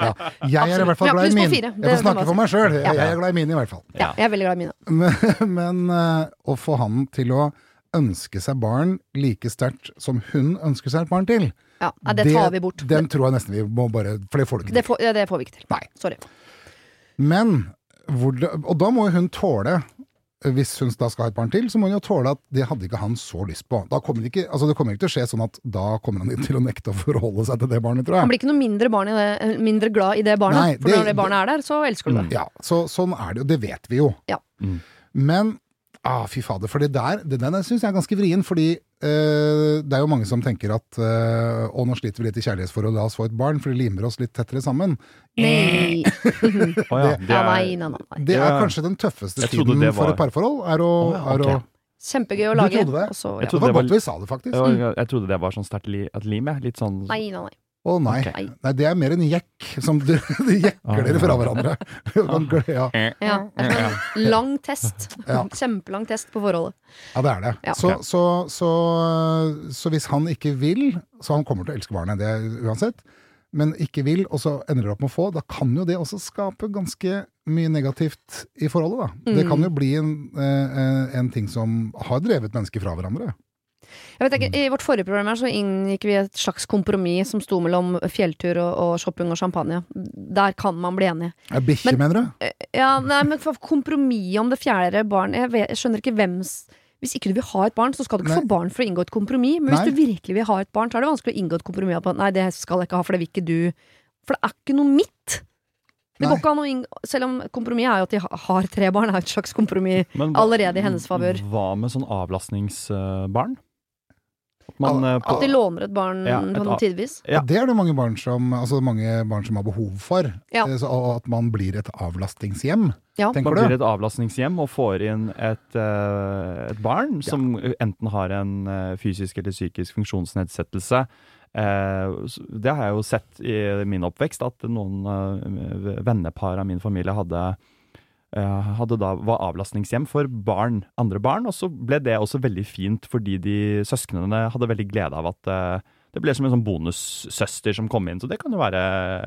Speaker 2: ja, Jeg er i hvert fall glad i mine. Jeg får snakke for meg sjøl. Jeg er glad i mine, i hvert fall.
Speaker 1: Ja, jeg er veldig glad i mine.
Speaker 2: Men, [laughs] men eh, å få han til å ønske seg barn like sterkt som hun ønsker seg et barn til,
Speaker 1: Ja, det tar vi bort.
Speaker 2: Den tror jeg nesten vi må bare For det får du ikke
Speaker 1: Det får, ja, det får vi ikke til.
Speaker 2: Nei.
Speaker 1: Sorry.
Speaker 2: Men hvor det, Og da må jo hun tåle hvis hun da skal ha et barn til, så må hun jo tåle at det hadde ikke han så lyst på. Da kommer det, ikke, altså det kommer ikke til å skje sånn at da kommer han til å nekte å forholde seg til det barnet, tror jeg.
Speaker 1: Han blir ikke noe mindre, barn i det, mindre glad i det barnet.
Speaker 2: Nei,
Speaker 1: for når det barnet er der, så elsker du det.
Speaker 2: Ja, så, sånn er det jo. Det vet vi jo.
Speaker 1: Ja.
Speaker 3: Mm.
Speaker 2: Men ah, fy fader, for det der, det der syns jeg er ganske vrien. Fordi det er jo mange som tenker at eh, å, nå sliter vi litt i kjærlighetsforhold, la oss få et barn, for det limer oss litt tettere sammen.
Speaker 1: Nei. [laughs]
Speaker 3: Å ja, det er-.
Speaker 2: Det er kanskje den tøffeste tiden
Speaker 3: var...
Speaker 2: for et parforhold. Er å,
Speaker 3: ja,
Speaker 2: er å.
Speaker 1: Kjempegøy å
Speaker 2: Du
Speaker 1: lage.
Speaker 2: trodde det?
Speaker 1: Også,
Speaker 3: Jeg
Speaker 1: ja.
Speaker 2: Det
Speaker 3: trodde
Speaker 2: var
Speaker 3: det var-
Speaker 2: godt vi sa det, faktisk. Jeg,
Speaker 3: Jeg, jeg trodde det var sånn sterkt li, lim, jeg. Litt sånn
Speaker 1: Nei, nei, nei.
Speaker 2: Nei.
Speaker 3: Ok.
Speaker 1: Nei.
Speaker 2: nei, det er mer en jekk som du, [laughs] de jekker dere fra hverandre. [laughs] Glede- ja.
Speaker 1: Ja, det er sånn lang test.
Speaker 2: Ja.
Speaker 1: Kjempelang test på forholdet.
Speaker 2: Ja, det er det.
Speaker 1: Ja.
Speaker 2: Så, så, så, så hvis han ikke vil, så han kommer til å elske barnet, det uansett, men ikke vil, og så ender det opp med å få, da kan jo det også skape ganske mye negativt i forholdet, da. Det
Speaker 1: Mm.
Speaker 2: kan jo bli en, eh, en ting som har drevet mennesker fra hverandre.
Speaker 1: Jeg vet ikke, I vårt forrige program her så inngikk vi et slags kompromiss som sto mellom fjelltur og, og shopping og champagne. Der kan man bli enig.
Speaker 2: Ja, Bikkje,
Speaker 1: Men-
Speaker 2: mener du?
Speaker 1: Ja, nei, men kompromiss om det fjerde barn jeg, vet, jeg skjønner ikke hvems Hvis ikke du vil ha et barn, så skal du ikke
Speaker 2: Nei.
Speaker 1: få barn for å inngå et kompromiss. Men
Speaker 2: Nei.
Speaker 1: hvis du virkelig vil ha et barn, så er det vanskelig å inngå et kompromiss på nei, det skal jeg ikke ha, for det vil ikke du. For det er ikke noe mitt. Det går ikke an å inngå Selv om kompromiss er jo at de har tre barn, er et slags kompromiss allerede i hennes favør.
Speaker 3: Hva med sånn avlastningsbarn? At man eh, på,
Speaker 1: At de låner et barn
Speaker 3: Ja, et
Speaker 1: sånn tidvis.
Speaker 3: Ja.
Speaker 2: Det er det mange barn som, altså mange barn som har behov for.
Speaker 1: Ja.
Speaker 2: Eh, Så, og at man blir et avlastningshjem,
Speaker 1: Ja.
Speaker 3: Man
Speaker 2: tenker
Speaker 3: blir et avlastningshjem og får inn et, eh, et barn som enten har en fysisk eller psykisk funksjonsnedsettelse. Eh, det har jeg jo sett i min oppvekst, at noen vennepar av min familie hadde hadde da, var avlastningshjem for barn, andre barn, og så ble det også veldig fint fordi de søsknene hadde veldig glede av at eh, det ble som en sånn bonussøster som kom inn. Så det kan jo være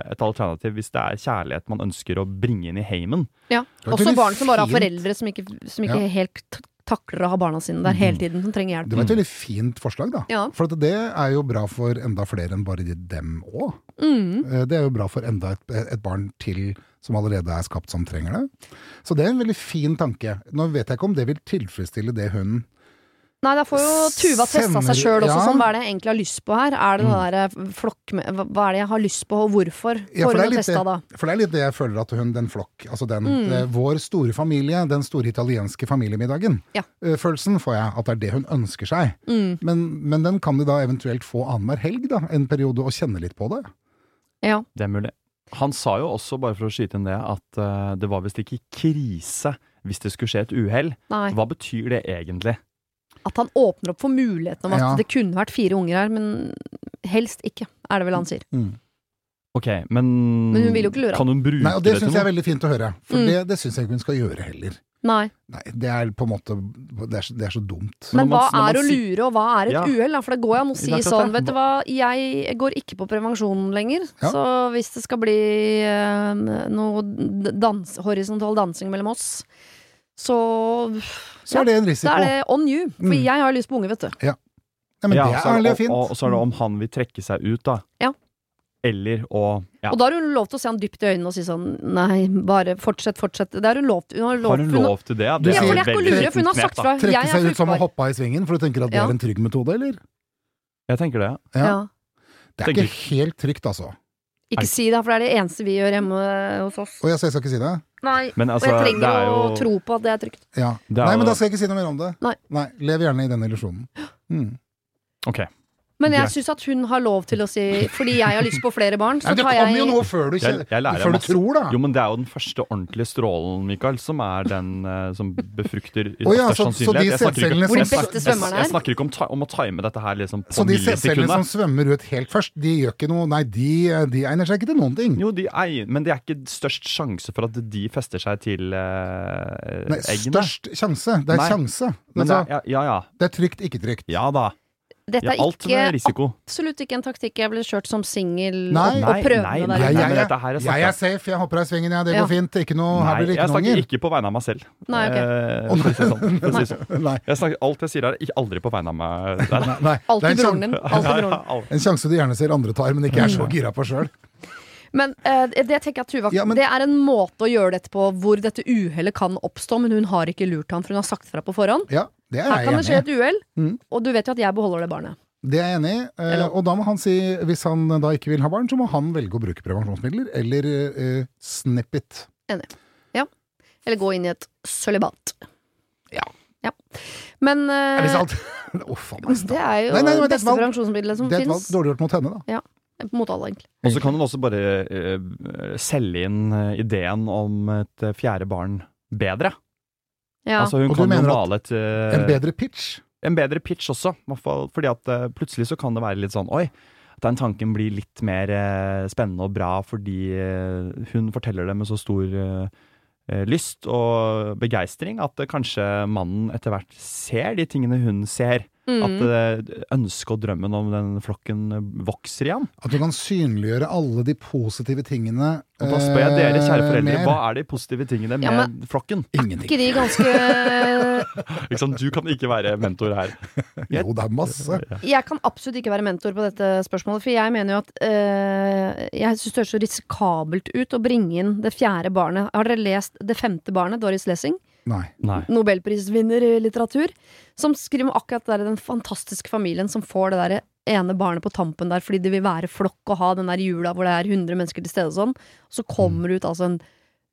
Speaker 3: et alternativ hvis det er kjærlighet man ønsker å bringe inn i heimen.
Speaker 1: Ja. Også barn som bare har foreldre som ikke, som ikke
Speaker 2: Ja.
Speaker 1: helt takler å ha barna sine der hele tiden, som trenger hjelp.
Speaker 2: Det var et veldig fint forslag, da.
Speaker 1: Ja.
Speaker 2: For at det er jo bra for enda flere enn bare dem òg.
Speaker 1: Mm.
Speaker 2: Det er jo bra for enda et, et barn til som allerede er skapt som trenger det. Så det er en veldig fin tanke. Nå vet jeg ikke om det vil tilfredsstille det hun
Speaker 1: Nei, da får jo Tuva testa seg sjøl også,
Speaker 2: ja.
Speaker 1: sånn, hva er det jeg egentlig har lyst på her? Er det mm. derre flokk med hva- er det jeg har lyst på, og hvorfor?
Speaker 2: Ja,
Speaker 1: Får
Speaker 2: for det litt
Speaker 1: testa da?
Speaker 2: for det er litt det jeg føler at hun, den flokk, altså den,
Speaker 1: Mm.
Speaker 2: eh, vår store familie, den store italienske familiemiddagen,
Speaker 1: Ja.
Speaker 2: eh, følelsen får jeg at det er det hun ønsker seg.
Speaker 1: Mm.
Speaker 2: Men, men den kan de da eventuelt få annenhver helg, da, en periode, og kjenne litt på det.
Speaker 1: Ja.
Speaker 3: Det er mulig. Han sa jo også, bare for å skyte inn det, at uh, det var visst ikke krise hvis det skulle skje et uhell. Hva betyr det egentlig?
Speaker 1: At han åpner opp for muligheten om at
Speaker 2: Ja.
Speaker 1: det kunne vært fire unger her, men helst ikke, er det vel han sier.
Speaker 3: Ok, men
Speaker 1: Men hun vil jo ikke lure.
Speaker 3: Kan hun bruke
Speaker 2: Nei, og det
Speaker 3: det
Speaker 2: syns jeg er veldig fint å høre, for
Speaker 1: Mm.
Speaker 2: det, det syns jeg ikke hun skal gjøre heller.
Speaker 1: Nei.
Speaker 2: Nei, det er på en måte Det er så, det er så dumt.
Speaker 1: Men hva
Speaker 3: man
Speaker 1: er å
Speaker 3: si-
Speaker 1: lure, og hva er et
Speaker 3: Ja.
Speaker 1: uhell? For det går jo an å si sånn, vet du hva, jeg går ikke på prevensjon lenger,
Speaker 2: Ja.
Speaker 1: så hvis det skal bli eh, noe dans, horisontal dansing mellom oss, så
Speaker 2: Så er det en
Speaker 1: da
Speaker 2: risiko.
Speaker 1: er det on you. For
Speaker 2: Mm.
Speaker 1: jeg har lyst på unge, vet du.
Speaker 2: Ja, men
Speaker 3: Ja,
Speaker 2: det er ærlig og fint.
Speaker 3: Og, og så er det om han vil trekke seg ut, da.
Speaker 1: Ja.
Speaker 3: Eller å ja.
Speaker 1: Og da har hun lov til å se han dypt i øynene og si sånn nei, bare fortsett, fortsett. Det har hun lov til. Hun har lov,
Speaker 3: Har hun
Speaker 1: hun
Speaker 3: lov til det?
Speaker 2: det
Speaker 1: Ja,
Speaker 2: sier-
Speaker 1: for det er ikke å lure, for hun har sagt fra.
Speaker 2: Trekke seg ut som å hoppe i svingen, for du tenker at det
Speaker 1: Ja.
Speaker 2: er en trygg metode, eller?
Speaker 3: Jeg tenker det.
Speaker 2: Ja.
Speaker 1: Ja.
Speaker 2: Det er
Speaker 3: Tenker-
Speaker 2: ikke helt trygt, altså.
Speaker 1: Ikke si det, for det er det eneste vi gjør hjemme hos oss.
Speaker 2: Og jeg, så jeg skal ikke si det?
Speaker 1: Nei,
Speaker 3: Men altså,
Speaker 1: og jeg trenger
Speaker 3: det er
Speaker 1: å tro på at det er trygt.
Speaker 2: Ja.
Speaker 3: Det er
Speaker 2: Nei, men da skal jeg ikke si noe mer om det.
Speaker 1: Nei.
Speaker 2: Lev gjerne i den illusjonen. [gasps] Mm.
Speaker 3: Ok.
Speaker 1: Men jeg syns at hun har lov til å si Fordi jeg har lyst på flere barn, så
Speaker 2: Nei, det kommer jo noe før du,
Speaker 3: Jeg,
Speaker 2: kjenner,
Speaker 3: jeg
Speaker 2: før du tror, da.
Speaker 3: Jo, men det er jo den første ordentlige strålen, Mikael, som er den uh, som befrukter i
Speaker 2: ja,
Speaker 3: størst
Speaker 2: så- så de
Speaker 3: sannsynlighet. Jeg snakker ikke- jeg,
Speaker 1: svømmerne
Speaker 3: jeg
Speaker 1: er.
Speaker 3: snakker ikke om, ta, om å time dette her liksom på
Speaker 2: Så de sædcellene som svømmer ut helt først, de gjør ikke noe Nei, de, de egner seg ikke til noen ting.
Speaker 3: Jo, de er, men det er ikke størst sjanse for at de fester seg til uh,
Speaker 2: Nei,
Speaker 3: eggene.
Speaker 2: størst sjanse. Det er
Speaker 3: Nei.
Speaker 2: sjanse.
Speaker 3: Men det
Speaker 2: Altså,
Speaker 3: er, ja, ja, ja.
Speaker 2: det er trygt, ikke trygt.
Speaker 3: Ja da.
Speaker 1: Dette
Speaker 3: Ja,
Speaker 1: er
Speaker 3: alt med
Speaker 1: ikke
Speaker 3: risiko.
Speaker 1: absolutt ikke en taktikk jeg ville kjørt som singel
Speaker 2: Nei.
Speaker 1: og, og prøve
Speaker 3: Nei, nei,
Speaker 1: der
Speaker 2: Jeg,
Speaker 3: nei,
Speaker 2: jeg,
Speaker 3: dette her er
Speaker 2: jeg er safe, jeg hopper av svingen, jeg. det
Speaker 1: Ja.
Speaker 2: går fint. Ikke noe, her blir det
Speaker 3: jeg
Speaker 2: ikke noe
Speaker 3: snakker ikke på vegne av meg selv.
Speaker 1: Nei, ok.
Speaker 3: Eh, sånn. Sånn.
Speaker 2: Nei.
Speaker 3: Jeg snakker, alt jeg sier er ikke aldri på vegne av meg.
Speaker 2: Nei, nei. Er
Speaker 1: Alltid broren [laughs] din.
Speaker 3: Ja, ja,
Speaker 2: en sjanse du gjerne ser andre tar, men ikke er så gira på sjøl.
Speaker 1: Men eh, det tenker jeg Tuva
Speaker 2: Ja, men-
Speaker 1: Det er en måte å gjøre dette på hvor dette uhellet kan oppstå, men hun har ikke lurt han, for hun har sagt fra på forhånd.
Speaker 2: Ja, det er
Speaker 1: Her kan det skje et uhell,
Speaker 2: Mm.
Speaker 1: og du vet jo at jeg beholder det barnet.
Speaker 2: Det er jeg enig i. eh, Og da må han si, hvis han da ikke vil ha barn, så må han velge å bruke prevensjonsmidler, eller eh, snippet. Enig. Ja.
Speaker 1: Eller gå inn i et sølibat.
Speaker 2: Ja.
Speaker 1: Ja. Men [laughs]
Speaker 2: Er det
Speaker 1: eh,
Speaker 2: sant? Uff a meg.
Speaker 1: det er jo
Speaker 2: Nei, nei, det
Speaker 1: det
Speaker 2: et
Speaker 1: beste
Speaker 2: prevensjonsmidlet
Speaker 1: prevensjonsmiddelet som
Speaker 2: Det er et valg dårlig gjort mot henne, da.
Speaker 1: Mot alle, egentlig.
Speaker 3: Og så kan hun også bare uh, selge inn eh, ideen om et eh, fjerde barn bedre.
Speaker 1: Ja.
Speaker 3: Altså hun
Speaker 2: Og
Speaker 3: kan jo
Speaker 2: mener
Speaker 3: male et uh,
Speaker 2: En bedre pitch.
Speaker 3: en bedre pitch også. i hvert fall Fordi at uh, plutselig så kan det være litt sånn Oi, at den tanken blir litt mer eh, spennende og bra fordi eh, hun forteller det med så stor lyst og begeistring at eh, kanskje mannen etter hvert ser de tingene hun ser.
Speaker 1: Mm.
Speaker 3: At eh, ønsket og drømmen om den flokken eh, vokser igjen.
Speaker 2: At du kan synliggjøre alle de positive tingene
Speaker 3: Og da spør jeg dere, kjære
Speaker 2: eh,
Speaker 3: foreldre,
Speaker 2: mer.
Speaker 3: hva er de positive tingene med
Speaker 1: Ja,
Speaker 3: flokken?
Speaker 2: Ingenting.
Speaker 1: ikke de ganske [laughs]
Speaker 3: liksom. Du kan ikke være mentor her. [laughs]
Speaker 2: Jo, det er masse.
Speaker 1: Jeg kan absolutt ikke være mentor på dette spørsmålet, for jeg mener jo at øh, Jeg syns det høres så risikabelt ut å bringe inn det fjerde barnet. Har dere lest Det femte barnet, Doris Lessing?
Speaker 2: Nei.
Speaker 3: Nei.
Speaker 1: Nobelprisvinner i litteratur. Som skriver om akkurat der, den fantastiske familien som får det der ene barnet på tampen der fordi det vil være flokk og ha den der jula hvor det er 100 mennesker til stede og sånn. Så kommer det ut altså en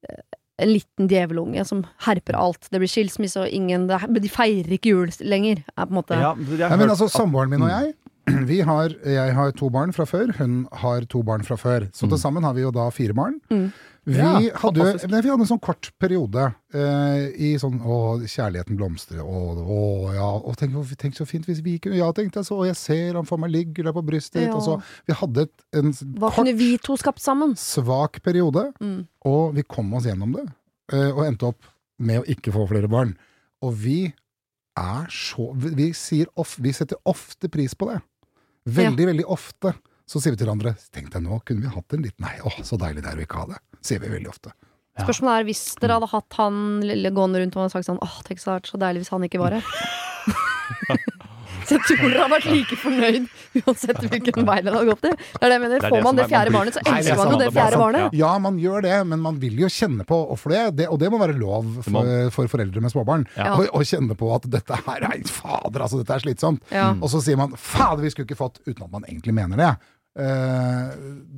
Speaker 1: eh, en liten djevelunge som herper alt. Det blir skilsmisse, og ingen det, De feirer ikke jul lenger. Er på en måte
Speaker 3: Ja, jeg
Speaker 2: men altså, Samboeren min og jeg [clears throat] vi har, Jeg har to barn fra før, hun har to barn fra før. Så til sammen har vi jo da fire barn.
Speaker 1: Mm.
Speaker 2: Vi,
Speaker 3: Ja,
Speaker 2: hadde, nei, vi hadde en sånn kort periode eh, i sånn Å, kjærligheten blomstrer. Å, å ja. Og tenk, tenk så fint hvis vi kunne Ja, tenkte jeg så. Og jeg ser han for meg ligger der på brystet ditt.
Speaker 1: Ja.
Speaker 2: Og så, vi hadde et, en
Speaker 1: Hva
Speaker 2: kort,
Speaker 1: kunne vi to skapt sammen?
Speaker 2: svak periode,
Speaker 1: Mm.
Speaker 2: og vi kom oss gjennom det. eh, og endte opp med å ikke få flere barn. Og vi er så Vi, vi of, vi setter ofte pris på det. Veldig, veldig ofte. Så sier vi til hverandre Tenk deg nå, kunne vi hatt en liten Nei, å, så deilig det er å ikke ha det. Sier vi veldig ofte.
Speaker 1: Spørsmålet er hvis dere hadde hatt han lille gående rundt og hadde sagt sånn Åh, tenk så så deilig hvis han ikke var her. [laughs] så jeg tror dere hadde vært like fornøyd uansett hvilken vei dere hadde gått i. Det er det jeg mener.
Speaker 3: Er
Speaker 1: Får man det
Speaker 3: er-
Speaker 1: fjerde barnet, så
Speaker 2: er
Speaker 1: elsker man jo det
Speaker 3: er
Speaker 1: fjerde barnet.
Speaker 2: Ja, man gjør det, men man vil jo kjenne på og for det, det, Og det må være lov for, for foreldre med småbarn.
Speaker 1: Ja.
Speaker 2: Å å kjenne på at dette her er Fader, altså, dette er slitsomt.
Speaker 1: Ja.
Speaker 2: Og så sier man 'fader, vi skulle ikke fått', uten at man egentlig mener det. Eh,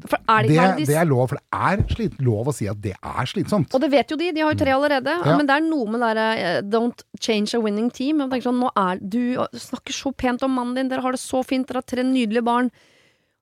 Speaker 1: det,
Speaker 2: det,
Speaker 1: det
Speaker 2: er lov, for det er slit, lov å si at det er slitsomt.
Speaker 1: Og det vet jo de, de har jo tre allerede.
Speaker 2: Ja.
Speaker 1: Men det er noe med det derre Don't change a winning team. Sånn, nå er Du snakker så pent om mannen din, dere har det så fint, dere har tre nydelige barn.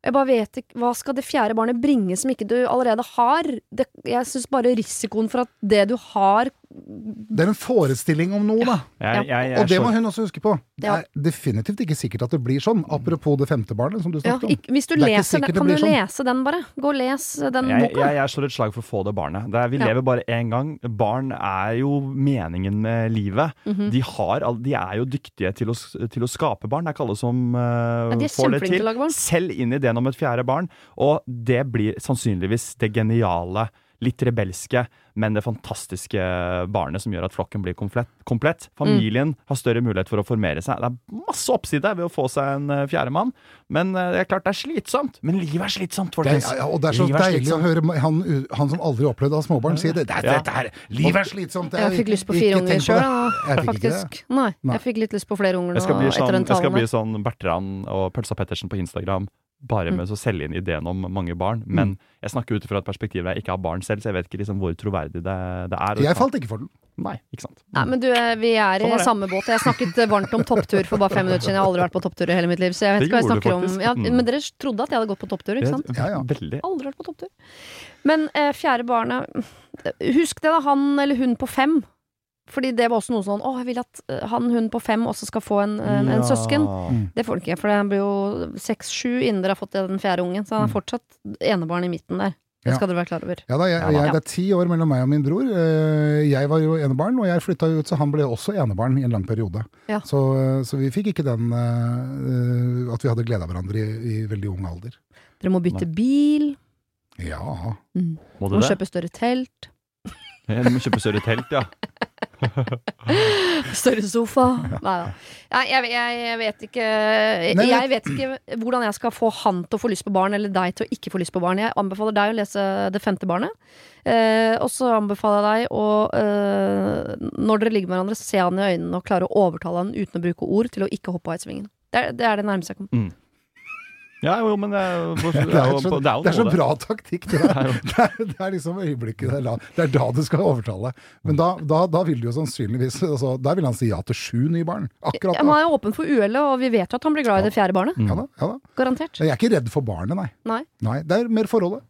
Speaker 1: Jeg bare vet ikke, Hva skal det fjerde barnet bringe som ikke du allerede har? Det, jeg syns bare risikoen for at det du har
Speaker 2: Det er en forestilling om noe, da.
Speaker 3: Jeg, jeg, jeg,
Speaker 2: Og det
Speaker 3: så-
Speaker 2: må hun også huske på. Det er definitivt ikke sikkert at det blir sånn. Apropos det femte barnet, som du snakket om.
Speaker 1: Hvis du
Speaker 2: er
Speaker 1: leser den,
Speaker 2: det
Speaker 1: kan du
Speaker 2: sånn.
Speaker 1: lese den bare? Gå og les den
Speaker 3: jeg,
Speaker 1: boka.
Speaker 3: jeg, jeg slår et slag for å få det barnet. Det er, vi
Speaker 1: Ja.
Speaker 3: lever bare én gang. Barn er jo meningen med livet.
Speaker 1: Mhm.
Speaker 3: de, har, de er jo dyktige til å, til å skape barn. Det er ikke alle som uh,
Speaker 1: Ja, de
Speaker 3: får det til. Selv inn ideen om et fjerde barn. Og det blir sannsynligvis det geniale, litt rebelske, men det fantastiske barnet som gjør at flokken blir komplett. komplett. Familien har større mulighet for å formere seg. Det er masse oppside ved å få seg en uh, fjerdemann, men uh, det er klart det er slitsomt. Men livet er slitsomt,
Speaker 2: Det er,
Speaker 3: folkens.
Speaker 2: ja, og det er så
Speaker 3: Livet
Speaker 2: deilig å høre han, han som aldri opplevde å ha småbarn, si det. Det er,
Speaker 3: Ja.
Speaker 2: dette er, livet er slitsomt. det er-
Speaker 1: Jeg fikk lyst på fire unger sjøl.
Speaker 2: Jeg fikk
Speaker 1: faktisk. Nei,
Speaker 2: Nei.
Speaker 1: jeg fikk litt lyst på flere unger
Speaker 3: Jeg skal
Speaker 1: nå
Speaker 3: bli
Speaker 1: etter den talen.
Speaker 3: jeg skal bli sånn Bertrand og Pølsa Pettersen på Instagram. Bare
Speaker 1: Mm.
Speaker 3: med å selge inn ideen om mange barn. Men jeg snakker ut fra et perspektiv der jeg ikke har barn selv, så jeg vet ikke liksom hvor troverdig det, det er.
Speaker 2: Jeg falt ikke for den.
Speaker 3: Nei, ikke sant.
Speaker 1: Nei, men du, eh, vi er
Speaker 3: Sånn
Speaker 1: i
Speaker 3: sånn
Speaker 1: samme båt. Jeg snakket eh, varmt om topptur for bare fem minutter siden. Jeg har aldri vært på topptur i hele mitt liv, så jeg vet ikke hva jeg snakker om. Ja,
Speaker 3: Mm.
Speaker 1: men dere trodde at jeg hadde gått på topptur, ikke sant?
Speaker 2: Ja, ja.
Speaker 3: Veldig.
Speaker 1: Aldri vært på topptur. Men eh, fjerde barnet Husk det, da. Han eller hun på fem. Fordi det var også noe sånn Å, jeg vil at eh, han, hun på fem også skal få en, en, en søsken.
Speaker 2: Mm.
Speaker 1: Det får han ikke, for det blir jo seks-sju innen dere har fått den fjerde ungen. Så han er fortsatt enebarn i midten der. Det
Speaker 2: Ja.
Speaker 1: skal dere være klar over.
Speaker 2: Ja da, jeg, jeg, det er ti år mellom meg og min bror. Eh, Jeg var jo enebarn, og jeg flytta ut, så han ble også enebarn i en lang periode.
Speaker 1: Ja.
Speaker 2: Så, så vi fikk ikke den eh, at vi hadde glede av hverandre i, i veldig ung alder.
Speaker 1: Dere må bytte bil.
Speaker 2: Ja.
Speaker 1: Mm.
Speaker 3: Må du
Speaker 1: Må
Speaker 3: det?
Speaker 1: kjøpe større telt. [laughs]
Speaker 3: Du må kjøpe større telt, ja. [laughs] [laughs]
Speaker 1: Større sofa. Nei da. Jeg, jeg, jeg vet ikke Jeg vet ikke hvordan jeg skal få han til å få lyst på barn, eller deg til å ikke få lyst på barn. Jeg anbefaler deg å lese Det femte barnet. Eh, og så anbefaler jeg deg å eh, Når dere ligger med hverandre, se han i øynene og klare å overtale han uten å bruke ord til å ikke hoppe av heisvingen. Det, er- det er det nærmeste jeg kommer.
Speaker 3: Ja, jo, men det er jo, [laughs] det er jo,
Speaker 2: så,
Speaker 3: det er
Speaker 2: det er så bra taktikk. Det, der. [laughs] det, er, det er liksom øyeblikket det er, det er da du skal overtale. Men da, da, da vil du jo sannsynligvis altså, Der vil han si ja til sju nye barn. Akkurat da.
Speaker 1: Han er åpen for uhellet, og vi vet jo at han blir glad i det fjerde barnet.
Speaker 2: Ja da, ja da.
Speaker 1: Garantert.
Speaker 2: Jeg er ikke redd for barnet, nei.
Speaker 1: Nei.
Speaker 2: nei det er mer forholdet.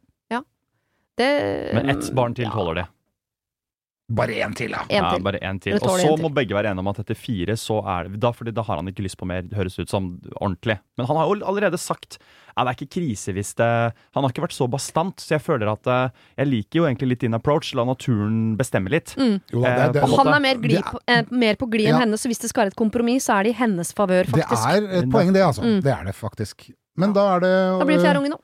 Speaker 1: Det,
Speaker 3: Men ett barn til tåler det.
Speaker 2: Bare én til, da.
Speaker 1: En
Speaker 3: Ja,
Speaker 1: til.
Speaker 3: bare én til. Og så må begge være enige om at etter fire, så er det da, fordi da har han ikke lyst på mer, det høres ut som ordentlig. Men han har jo allerede sagt ja, det er ikke krise hvis det Han har ikke vært så bastant, så jeg føler at eh, Jeg liker jo egentlig litt din approach, la naturen bestemme litt.
Speaker 1: Mm.
Speaker 2: Jo det, det,
Speaker 3: Eh,
Speaker 2: det,
Speaker 3: en
Speaker 1: Han er mer,
Speaker 2: gli, er-
Speaker 1: på, eh, mer på glid enn
Speaker 2: Ja.
Speaker 1: henne, så hvis det skal være et kompromiss, så er det i hennes favør,
Speaker 2: det er et poeng, det, altså.
Speaker 1: Mm.
Speaker 2: Det er det faktisk. Men da er det
Speaker 1: Da blir det fjerde unge nå.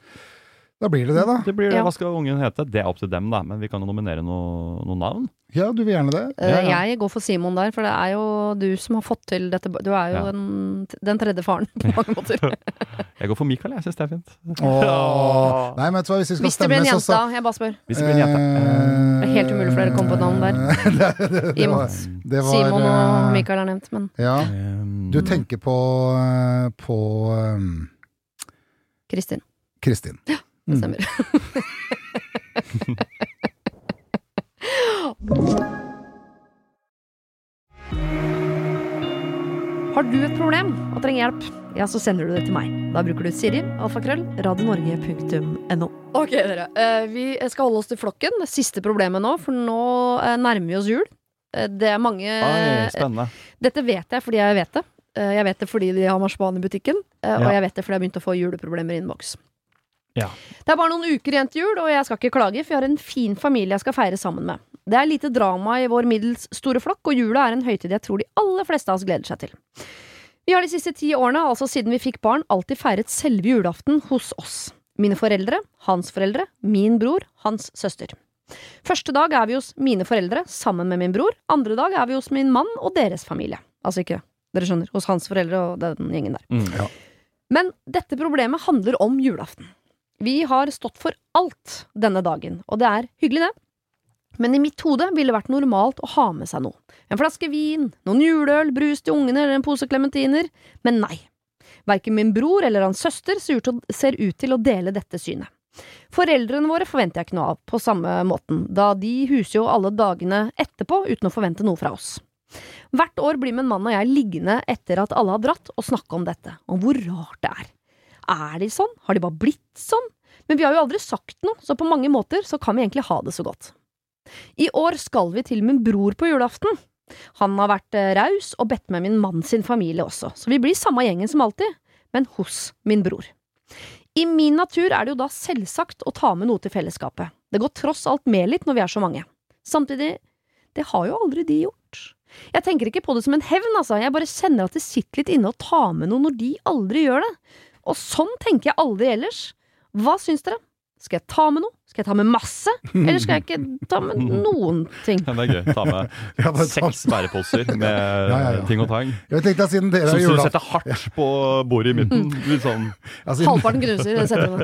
Speaker 2: Da blir det det, da.
Speaker 3: Det blir,
Speaker 1: Ja.
Speaker 3: Hva skal ungen hete? Det er opp til dem, da. Men vi kan jo nominere noe, noen navn.
Speaker 2: Ja, du vil gjerne det?
Speaker 1: Eh,
Speaker 3: Ja, ja.
Speaker 1: Jeg går for Simon der, for det er jo du som har fått til dette. Du er jo
Speaker 3: Ja.
Speaker 1: den, den tredje faren på mange [laughs] måter.
Speaker 3: Jeg går for Mikael, jeg syns det er fint.
Speaker 2: Åh. Nei, men vet du hva, hvis vi skal
Speaker 1: Hvis det blir en
Speaker 2: jenta,
Speaker 1: jente,
Speaker 2: så
Speaker 1: da. Jeg bare spør.
Speaker 3: Hvis det blir en jente.
Speaker 1: Det er helt umulig for dere å komme på et navn der. [laughs]
Speaker 2: det, det,
Speaker 1: I
Speaker 2: det var, var
Speaker 1: Simon og
Speaker 2: eh,
Speaker 1: Mikael er nevnt, men
Speaker 2: Ja.
Speaker 3: Um,
Speaker 2: Du tenker på, eh, på um,
Speaker 1: Kristin.
Speaker 2: Kristin.
Speaker 1: Det
Speaker 2: Mm.
Speaker 1: stemmer. [laughs] Har du et problem og trenger hjelp, ja, så sender du det til meg. Da bruker du Siri, alfakrøll, radionorge.no. Ok, dere. eh, Vi skal holde oss til flokken. Siste problemet nå, for nå eh, nærmer vi oss jul. Eh, Det er mange
Speaker 3: Oi, spennende.
Speaker 1: Dette vet jeg fordi jeg vet det. Eh, Jeg vet det fordi de har marsipan i butikken, og
Speaker 3: Ja.
Speaker 1: jeg vet det fordi jeg har begynt å få juleproblemer i innboks.
Speaker 3: Ja.
Speaker 1: Det er bare noen uker igjen til jul, og jeg skal ikke klage, for jeg har en fin familie jeg skal feire sammen med. Det er lite drama i vår middels store flokk, og jula er en høytid jeg tror de aller fleste av oss gleder seg til. Vi har de siste ti årene, altså siden vi fikk barn, alltid feiret selve julaften hos oss. Mine foreldre, hans foreldre, min bror, hans søster. Første dag er vi hos mine foreldre sammen med min bror. Andre dag er vi hos min mann og deres familie. Altså ikke, dere skjønner, hos hans foreldre og den gjengen der.
Speaker 3: Mm.
Speaker 2: Ja.
Speaker 1: Men dette problemet handler om julaften. Vi har stått for alt denne dagen, og det er hyggelig, det. Men i mitt hode ville det vært normalt å ha med seg noe. En flaske vin, noen juleøl, brus til ungene eller en pose klementiner. Men nei. Verken min bror eller hans søster ser ut, til, å dele dette synet. Foreldrene våre forventer jeg ikke noe av på samme måten, da de huser jo alle dagene etterpå uten å forvente noe fra oss. Hvert år blir min mann og jeg liggende etter at alle har dratt, og snakke om dette, om hvor rart det er. Er de sånn? Har de bare blitt sånn? Men vi har jo aldri sagt noe, så på mange måter så kan vi egentlig ha det så godt. I år skal vi til min bror på julaften. Han har vært eh, raus og bedt med min mann sin familie også, så vi blir samme gjengen som alltid, men hos min bror. I min natur er det jo da selvsagt å ta med noe til fellesskapet. Det går tross alt med litt når vi er så mange. Samtidig, det har jo aldri de gjort. Jeg tenker ikke på det som en hevn, altså, jeg bare kjenner at det sitter litt inne å ta med noe når de aldri gjør det. Og sånn tenker jeg aldri ellers. Hva syns dere? Skal jeg ta med noe? Skal jeg ta med masse? Eller skal jeg ikke ta med [laughs] noen ting?
Speaker 3: Ja, det er gøy. Ta med [laughs]
Speaker 2: Ja, ta-
Speaker 3: seks bæreposer med [laughs]
Speaker 2: ja, ja.
Speaker 3: ting og tang.
Speaker 2: Jeg tenkte at siden dere
Speaker 3: Som du
Speaker 2: sette
Speaker 3: setter hardt på bordet i midten. Litt sånn
Speaker 2: ja, siden-
Speaker 1: Halvparten knuser. hun.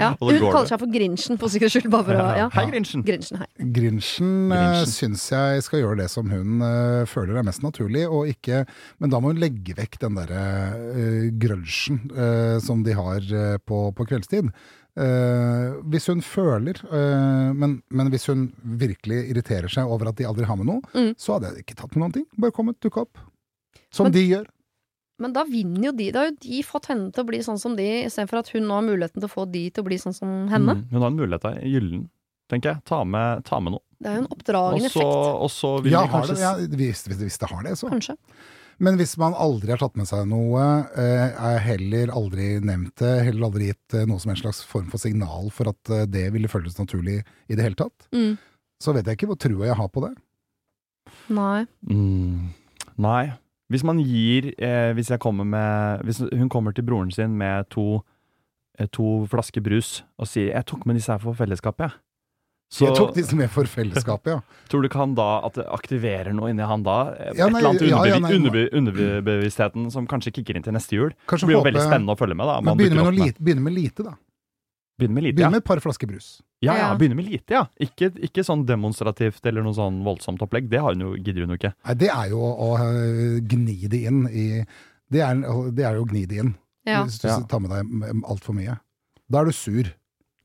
Speaker 1: Ja. Hun kaller seg for Grinchen for sikkerhets skyld. Bare for å, ja.
Speaker 3: Hei, Grinchen.
Speaker 1: Grinchen, hei.
Speaker 2: Grinchen, uh, syns jeg skal gjøre det som hun uh, føler er mest naturlig, og ikke Men da må hun legge vekk den derre uh, grunchen uh, som de har eh, på, på kveldstid. Eh, hvis hun føler uh, men, men hvis hun virkelig irriterer seg over at de aldri har med noe,
Speaker 1: Mm.
Speaker 2: så hadde jeg ikke tatt med noen ting. Bare kommet, dukka opp. Som
Speaker 1: Men-
Speaker 2: de gjør.
Speaker 1: Men da vinner jo de. Da har jo de fått henne til å bli sånn som de, istedenfor at hun nå har muligheten til å få de til å bli sånn som henne.
Speaker 3: Mm. Hun har en mulighet der, gyllen, tenker jeg. Ta med, ta med noe.
Speaker 1: Det er jo en oppdragende effekt.
Speaker 3: og så vil
Speaker 2: Ja, de
Speaker 3: kanskje
Speaker 2: det, ja, hvis, hvis, hvis det har det, så.
Speaker 1: Kanskje.
Speaker 2: Men hvis man aldri har tatt med seg noe, eh, er heller aldri nevnt det, heller aldri gitt eh, noe som en slags form for signal for at eh, det ville føles naturlig i det hele tatt,
Speaker 1: Mm.
Speaker 2: så vet jeg ikke hvor trua jeg har på det.
Speaker 1: Nei.
Speaker 3: Mm, nei. Hvis man gir eh, Hvis jeg kommer med Hvis hun kommer til broren sin med to, eh, to flasker brus og sier 'jeg tok med disse her for fellesskapet', jeg. Så
Speaker 2: jeg tok disse med for fellesskapet, ja. [laughs]
Speaker 3: tror du ikke han da at det aktiverer noe inni han da? Et
Speaker 2: Ja, nei,
Speaker 3: eller annet
Speaker 2: ja, ja,
Speaker 3: underbe underbevisstheten som kanskje kicker inn til neste jul. Det blir jo veldig spennende å følge med. da
Speaker 2: Men begynne med, lite, begynne med lite, da.
Speaker 3: Begynne med lite,
Speaker 2: Begynne
Speaker 3: ja.
Speaker 2: med et par flasker brus.
Speaker 3: Ja, ja, begynne med lite, ja. Ikke, ikke sånn demonstrativt eller noe sånn voldsomt opplegg. Det har hun jo, gidder hun jo ikke.
Speaker 2: Nei, det er jo å, å eh, gni det inn i Det er, det er jo å gni det inn,
Speaker 1: Ja.
Speaker 2: hvis du
Speaker 3: Ja.
Speaker 2: tar med deg altfor mye. Da er du sur.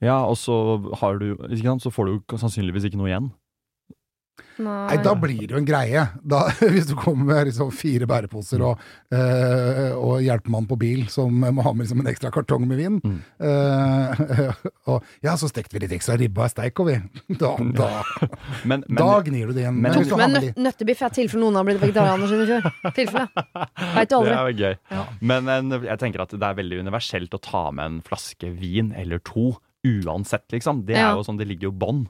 Speaker 3: Ja, og så har du ikke sant, Så får du jo sannsynligvis ikke noe igjen.
Speaker 2: Nei, da blir det jo en greie. Da, [laughs] hvis du kommer med liksom fire bæreposer og, øh, og hjelpemann på bil som må ha med liksom en ekstra kartong med vin.
Speaker 3: Mm.
Speaker 2: Eh, [laughs] og ja, så stekte vi litt ekstra ribba i steik, og vi. [laughs] Da, da,
Speaker 3: Men, men
Speaker 2: da gnir du det igjen.
Speaker 3: men-
Speaker 2: Men du
Speaker 1: Men nø nøttebiff er tilfelle noen har blitt vegetarianer siden i fjor. Tilfelle. Veit du
Speaker 3: det er jo gøy.
Speaker 1: Ja.
Speaker 3: Men en, jeg tenker at det er veldig universelt å ta med en flaske vin eller to. Uansett, liksom. Det er jo sånn, det ligger jo bånd.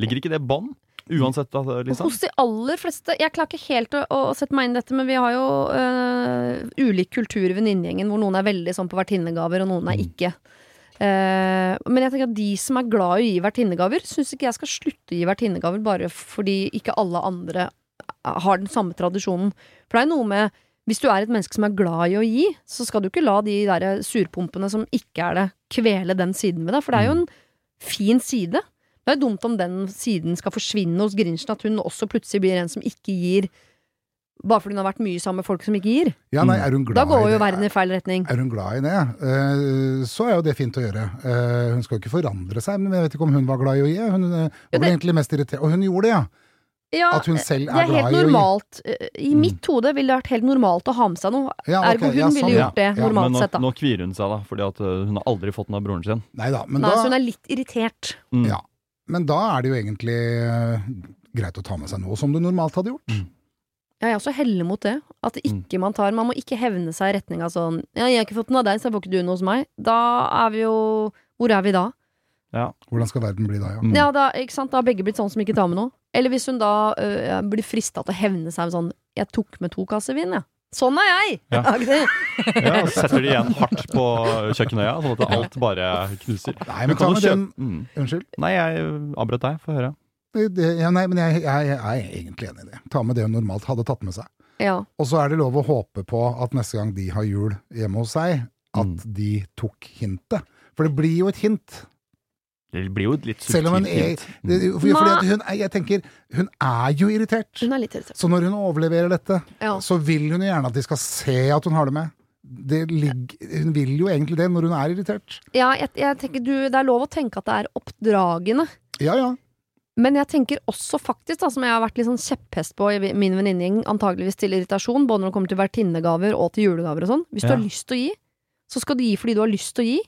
Speaker 3: Ligger ikke det bånd? Uansett, liksom.
Speaker 1: Hos de aller fleste Jeg klarer ikke helt å, å sette meg inn i dette, men vi har jo øh, ulik kultur i venninnegjengen, hvor noen er veldig sånn på vertinnegaver, og noen er
Speaker 3: Mm.
Speaker 1: ikke. Eh, men jeg tenker at de som er glad i å gi vertinnegaver, syns ikke jeg skal slutte å gi vertinnegaver bare fordi ikke alle andre har den samme tradisjonen. For det er noe med hvis du er et menneske som er glad i å gi, så skal du ikke la de der surpumpene som ikke er det, kvele den siden ved deg. For det er jo en fin side. Det er jo dumt om den siden skal forsvinne hos Grinchen, at hun også plutselig blir en som ikke gir, bare fordi hun har vært mye sammen med folk som ikke gir.
Speaker 2: Ja, nei, er hun glad
Speaker 1: Da går
Speaker 2: i
Speaker 1: jo
Speaker 2: det?
Speaker 1: verden i feil retning.
Speaker 2: Er hun glad i det, eh, så er jo det fint å gjøre. Eh, hun skal jo ikke forandre seg, men jeg vet ikke om hun var glad i å gi. Hun eh,
Speaker 1: Ja,
Speaker 2: var
Speaker 1: det-
Speaker 2: egentlig mest irritert. Og hun gjorde det, ja!
Speaker 1: Ja,
Speaker 2: At hun selv
Speaker 1: det
Speaker 2: er
Speaker 1: er helt
Speaker 2: glad i å gi.
Speaker 1: normalt. Eh, I mitt hode ville det vært helt normalt å ha med seg noe.
Speaker 2: Ja, okay,
Speaker 1: Ergo hun
Speaker 2: ja,
Speaker 1: ville
Speaker 2: sånn,
Speaker 1: gjort det normalt sett, da.
Speaker 3: nå kvier hun seg, da, fordi at uh, hun har aldri fått den av broren sin.
Speaker 2: Neida, men
Speaker 1: Nei,
Speaker 2: da
Speaker 1: så hun er litt irritert.
Speaker 3: Mm.
Speaker 2: Ja. Men da er det jo egentlig uh, greit å ta med seg noe som du normalt hadde gjort.
Speaker 1: Ja, jeg er også heller mot det. At
Speaker 2: Mm.
Speaker 1: ikke man tar Man må ikke hevne seg i retning av sånn Ja, jeg har ikke fått noe av deg, så får ikke du noe hos meg. Da er vi jo Hvor er vi da?
Speaker 3: Ja.
Speaker 2: Hvordan skal verden bli da, ja?
Speaker 3: Mm.
Speaker 1: Ja, da, ikke sant? da har begge blitt sånn som ikke tar med noe. Eller hvis hun da øh, blir frista til å hevne seg med sånn Jeg tok med to kasser vin, jeg. Sånn er jeg!
Speaker 3: Ja. [laughs] Ja, så setter de igjen hardt på kjøkkenøya, sånn at alt bare knuser.
Speaker 2: Nei, men ta med den
Speaker 3: mm.
Speaker 2: Unnskyld.
Speaker 3: Nei, jeg avbrøt deg. Få høre.
Speaker 2: det, ja, nei, men jeg, jeg, jeg er egentlig enig i det. Ta med det hun normalt hadde tatt med seg.
Speaker 1: Ja.
Speaker 2: Og så er det lov å håpe på at neste gang de har jul hjemme hos seg, at
Speaker 3: Mm.
Speaker 2: de tok hintet. For det blir jo et hint.
Speaker 3: Det blir jo litt
Speaker 2: Selv om hun er, det, fordi fordi at hun, jeg tenker, hun er jo irritert.
Speaker 1: Hun er litt irritert.
Speaker 2: Så når hun overleverer dette,
Speaker 1: Ja.
Speaker 2: så vil hun jo gjerne at de skal se at hun har det med. Det ligger, hun vil jo egentlig det når hun er irritert.
Speaker 1: Ja, jeg, jeg tenker du, det er lov å tenke at det er oppdragende.
Speaker 2: Ja ja.
Speaker 1: Men jeg tenker også faktisk, da, som jeg har vært litt sånn kjepphest på i min venninnegjeng, antageligvis til irritasjon, både når det kommer til vertinnegaver og til julegaver og sånn. Hvis du har lyst til å gi, så skal du gi fordi du har lyst til å gi,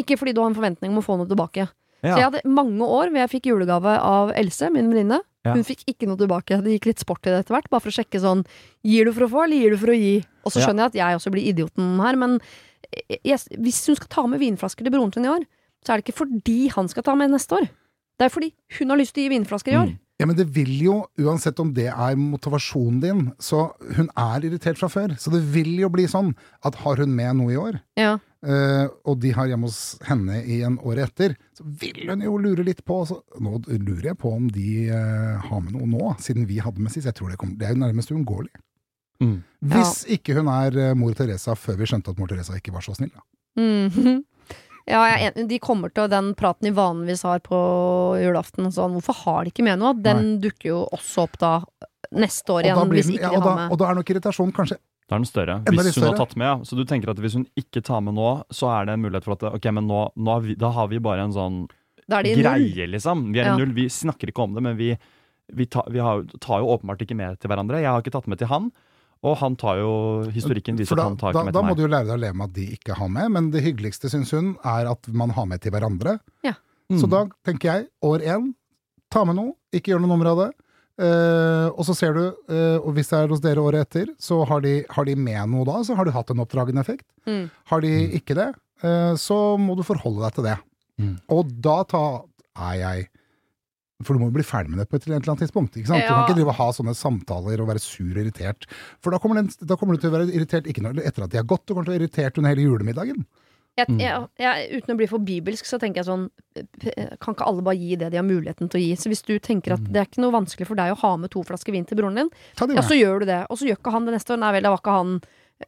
Speaker 1: ikke fordi du har en forventning om å få noe tilbake.
Speaker 3: Ja.
Speaker 1: Så jeg hadde mange år hvor jeg fikk julegave av Else, min venninne.
Speaker 3: Ja.
Speaker 1: Hun fikk ikke noe tilbake. Det gikk litt sport i det etter hvert, bare for å sjekke sånn Gir du for å få, eller gir du for å gi? Og så skjønner jeg at jeg også blir idioten her, men jeg, hvis hun skal ta med vinflasker til broren sin i år, så er det ikke fordi han skal ta med neste år. Det er fordi hun har lyst til å gi vinflasker i år.
Speaker 3: Mm.
Speaker 2: Ja, men det vil jo, uansett om det er motivasjonen din, så hun er irritert fra før. Så det vil jo bli sånn at har hun med noe i år,
Speaker 1: Ja.
Speaker 2: uh, og de har hjemme hos henne i en året etter, så vil hun jo lure litt på så, Nå lurer jeg på om de uh, har med noe nå, siden vi hadde med sist. Jeg tror det, kommer, det er jo nærmest uunngåelig.
Speaker 3: Mm.
Speaker 2: Hvis ikke hun er uh, mor Teresa før vi skjønte at mor Teresa ikke var så snill. Da.
Speaker 1: Mhm. [laughs] Ja, jeg. De kommer til den praten de vanligvis har på julaften. Sånn, hvorfor har de ikke med noe? Den dukker jo også opp da neste år igjen,
Speaker 2: blir
Speaker 1: hvis
Speaker 2: den,
Speaker 1: ikke
Speaker 2: ja,
Speaker 1: de
Speaker 2: har da,
Speaker 1: med.
Speaker 2: og da er nok irritasjonen kanskje
Speaker 3: Da er den større.
Speaker 2: Enda
Speaker 3: Hvis
Speaker 2: hun
Speaker 3: hun har tatt med. Så du tenker at hvis hun ikke tar med nå, så er det en mulighet for at Ok, men nå, nå har vi, da har vi bare en sånn
Speaker 1: Da er de null.
Speaker 3: greie, liksom. Vi er
Speaker 1: Ja.
Speaker 3: i null. Vi snakker ikke om det, men vi, vi, ta, vi har, tar jo åpenbart ikke med til hverandre. Jeg har ikke tatt med til han, og han tar jo Historikken viser
Speaker 2: da,
Speaker 3: at han tar
Speaker 2: da,
Speaker 3: med til meg.
Speaker 2: da må du jo lære deg å leve med at de ikke har med, men det hyggeligste, syns hun, er at man har med til hverandre. Så
Speaker 3: Mm.
Speaker 2: da tenker jeg, år én, ta med noe, ikke gjør noe nummer av det. Uh, og så ser du, uh, og hvis det er hos dere året etter, så har de, har de med noe da, så har du hatt en oppdragende effekt.
Speaker 1: Mm.
Speaker 2: Har de ikke det, uh, så må du forholde deg til det.
Speaker 3: Mm.
Speaker 2: Og da ta, er jeg For du må jo bli ferdig med det på et eller annet tidspunkt. Ikke sant? Du kan ikke drive og ha sånne samtaler og være sur og irritert. For da kommer, den, da kommer du til å være irritert ikke når, etter at de har gått, du kommer til å være irritert under hele julemiddagen.
Speaker 1: Jeg,
Speaker 3: Mm.
Speaker 1: jeg, jeg, uten å bli for bibelsk, så tenker jeg sånn Kan ikke alle bare gi det de har muligheten til å gi? Så hvis du tenker at det er ikke noe vanskelig for deg å ha med to flasker vin til broren din, ja, så gjør du det. Og så gjør ikke han det neste år. Nei vel, da var ikke han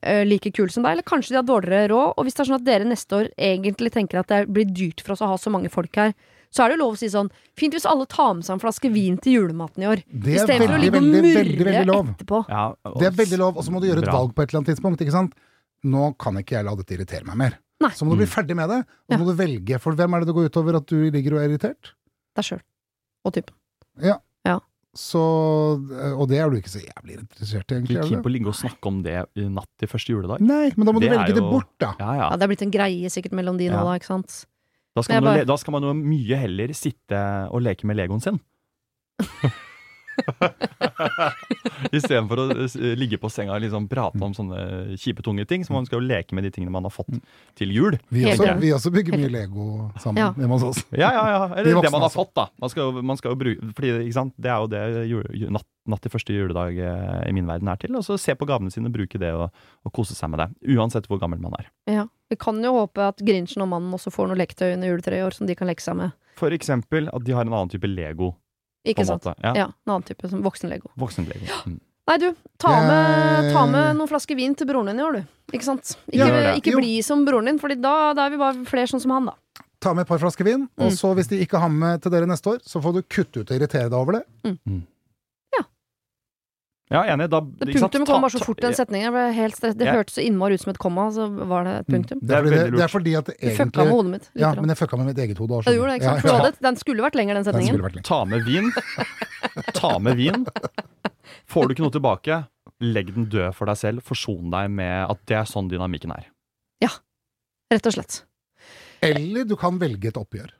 Speaker 1: eh, like kul som deg. Eller kanskje de har dårligere råd. Og hvis det er sånn at dere neste år egentlig tenker at det blir dyrt for oss å ha så mange folk her, så er det jo lov å si sånn Fint hvis alle tar med seg en flaske vin til julematen i år.
Speaker 2: Det er
Speaker 1: Istedenfor å
Speaker 2: veldig,
Speaker 1: ligge og
Speaker 2: veldig,
Speaker 1: murre
Speaker 2: veldig, veldig lov.
Speaker 1: etterpå.
Speaker 3: Ja, og-
Speaker 2: Det er veldig lov, og så må du gjøre et
Speaker 3: Bra.
Speaker 2: valg på et eller annet tidspunkt. ikke sant? Nå kan ikke jeg la dette irritere meg mer.
Speaker 1: Nei.
Speaker 2: Så må du bli ferdig med det, og så
Speaker 1: Ja.
Speaker 2: må du velge. For hvem er det det går utover at du ligger og er irritert?
Speaker 1: Deg sjøl. Og typen.
Speaker 2: Ja Så, og det er du ikke så jævlig interessert i,
Speaker 3: Du
Speaker 2: egentlig.
Speaker 3: er
Speaker 2: Er
Speaker 3: keen på å ligge og snakke om det i natt til første juledag?
Speaker 2: Nei, men da må du
Speaker 3: Det er
Speaker 2: velge det
Speaker 3: jo-
Speaker 2: bort, da.
Speaker 3: Ja, ja.
Speaker 1: Ja, det er blitt en greie sikkert mellom de nå,
Speaker 3: Ja.
Speaker 1: da, ikke sant?
Speaker 3: Da skal,
Speaker 1: jeg
Speaker 3: jo le- da skal man jo mye heller sitte og leke med legoen sin. [laughs] Istedenfor å eh, ligge på senga og liksom prate om sånne kjipe, tunge ting. Så man skal jo leke med de tingene man har fått til jul.
Speaker 2: Vi også, vi også bygger mye Lego sammen
Speaker 1: Ja.
Speaker 2: hjemme hos oss.
Speaker 3: Ja, ja, ja. Eller det man har fått, da. Man skal, jo- man skal jo bruke Fordi, ikke sant, det er jo det jule, natt, natt til første juledag eh, i min verden er til. Og så se på gavene sine, bruke det og, og kose seg med det. Uansett hvor gammel man er.
Speaker 1: Ja. Vi kan jo håpe at Grinchen og mannen også får noe leketøy under juletreet i år som de kan leke seg med.
Speaker 3: For eksempel at de har en annen type Lego.
Speaker 1: Ikke sant?
Speaker 3: Ja.
Speaker 1: Ja, en annen type, som voksen-lego.
Speaker 3: Voksen-Lego. Mm.
Speaker 1: Nei, du, ta med, ta med noen flasker vin til broren din i år, du. Ikke sant? Ikke,
Speaker 2: Ja,
Speaker 1: ikke bli som broren din, for da, da er vi bare flere sånn som han, da.
Speaker 2: Ta med et par flasker vin, og
Speaker 1: Mm.
Speaker 2: så hvis de ikke har med til dere neste år, så får du kutte ut og irritere deg over det.
Speaker 3: Ja, enig. Da,
Speaker 1: Det punktum kom bare så
Speaker 3: fort
Speaker 1: fort, den setningen. Jeg helt stress. Det
Speaker 3: Ja.
Speaker 1: hørtes så innmari ut som et komma, så var det et punktum.
Speaker 2: Det er,
Speaker 3: Det er
Speaker 2: fordi, det, det er fordi at det
Speaker 1: Du fucka med
Speaker 2: egentlig
Speaker 1: hodet mitt.
Speaker 2: Ja, men jeg fucka med mitt eget hode.
Speaker 1: Ja, gjorde det, ikke sant? Ja, ja. den skulle vært lenger, den setningen.
Speaker 2: Den.
Speaker 3: Ta med vin. Ta med vin. Får du ikke noe tilbake, legg den død for deg selv. Forson deg med at det er sånn dynamikken er. Ja.
Speaker 1: Rett og slett.
Speaker 2: Eller du kan velge et oppgjør.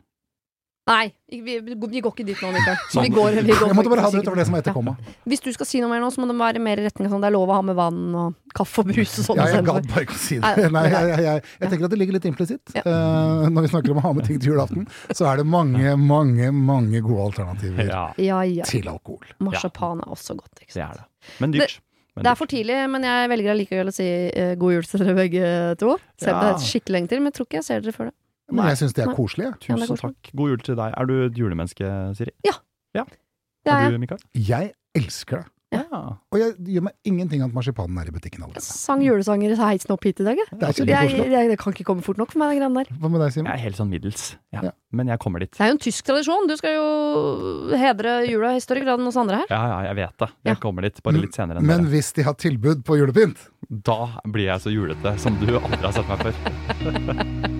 Speaker 1: Nei, vi, vi, vi går ikke dit nå, Mikael.
Speaker 3: Sånn.
Speaker 1: Vi går, vi går
Speaker 2: Jeg måtte bare ha det utover det som heter
Speaker 1: Ja.
Speaker 2: komma.
Speaker 1: Hvis du skal si noe mer nå, så må det være mer i retning av sånn det er lov å ha med vann og kaffe og brus og sånn.
Speaker 2: Ja, jeg gadd bare ikke å si det. Nei, [laughs] jeg, jeg, jeg, jeg tenker at det ligger litt implisitt.
Speaker 1: Ja.
Speaker 2: Uh, når vi snakker om å ha med ting til julaften, så er det mange, mange mange gode alternativer
Speaker 3: Ja,
Speaker 1: Ja, ja.
Speaker 2: til alkohol.
Speaker 1: Marsipan er også godt. Ikke
Speaker 3: det
Speaker 1: sant?
Speaker 3: er det. Men dyrt. Men
Speaker 1: Det er for tidlig, men jeg velger allikevel å si eh, god jul til dere begge to. Selv om det er skikkelig lenge til, men jeg tror ikke jeg ser dere før det.
Speaker 2: Men
Speaker 3: Nei.
Speaker 2: jeg syns det er koselig. Tusen
Speaker 1: Ja, er koselig.
Speaker 3: takk. God jul til deg. Er du et julemenneske, Siri?
Speaker 1: Ja.
Speaker 3: ja.
Speaker 1: Det er
Speaker 3: Er du, Mikael?
Speaker 2: Jeg elsker det.
Speaker 3: Ja.
Speaker 2: Og jeg gjør meg ingenting at marsipanen er i butikken allerede.
Speaker 1: Jeg Sang julesanger så heisen opp hit i dag, jeg.
Speaker 2: Det er
Speaker 1: Jeg,
Speaker 2: kjempekoselig.
Speaker 1: jeg, det kan ikke komme fort nok for meg, de greiene der.
Speaker 2: Hva med deg, Simen?
Speaker 3: Jeg er helt sånn middels. Ja.
Speaker 2: Ja.
Speaker 3: Men jeg kommer dit.
Speaker 1: Det er jo en tysk tradisjon. Du skal jo hedre jula i større grad enn oss andre her.
Speaker 3: Ja, ja, jeg vet det. Jeg
Speaker 1: Ja.
Speaker 3: kommer dit, bare litt senere enn
Speaker 2: Men
Speaker 3: dere.
Speaker 2: hvis de har tilbud på julepynt
Speaker 3: Da blir jeg så julete som du aldri har sett meg før. [laughs]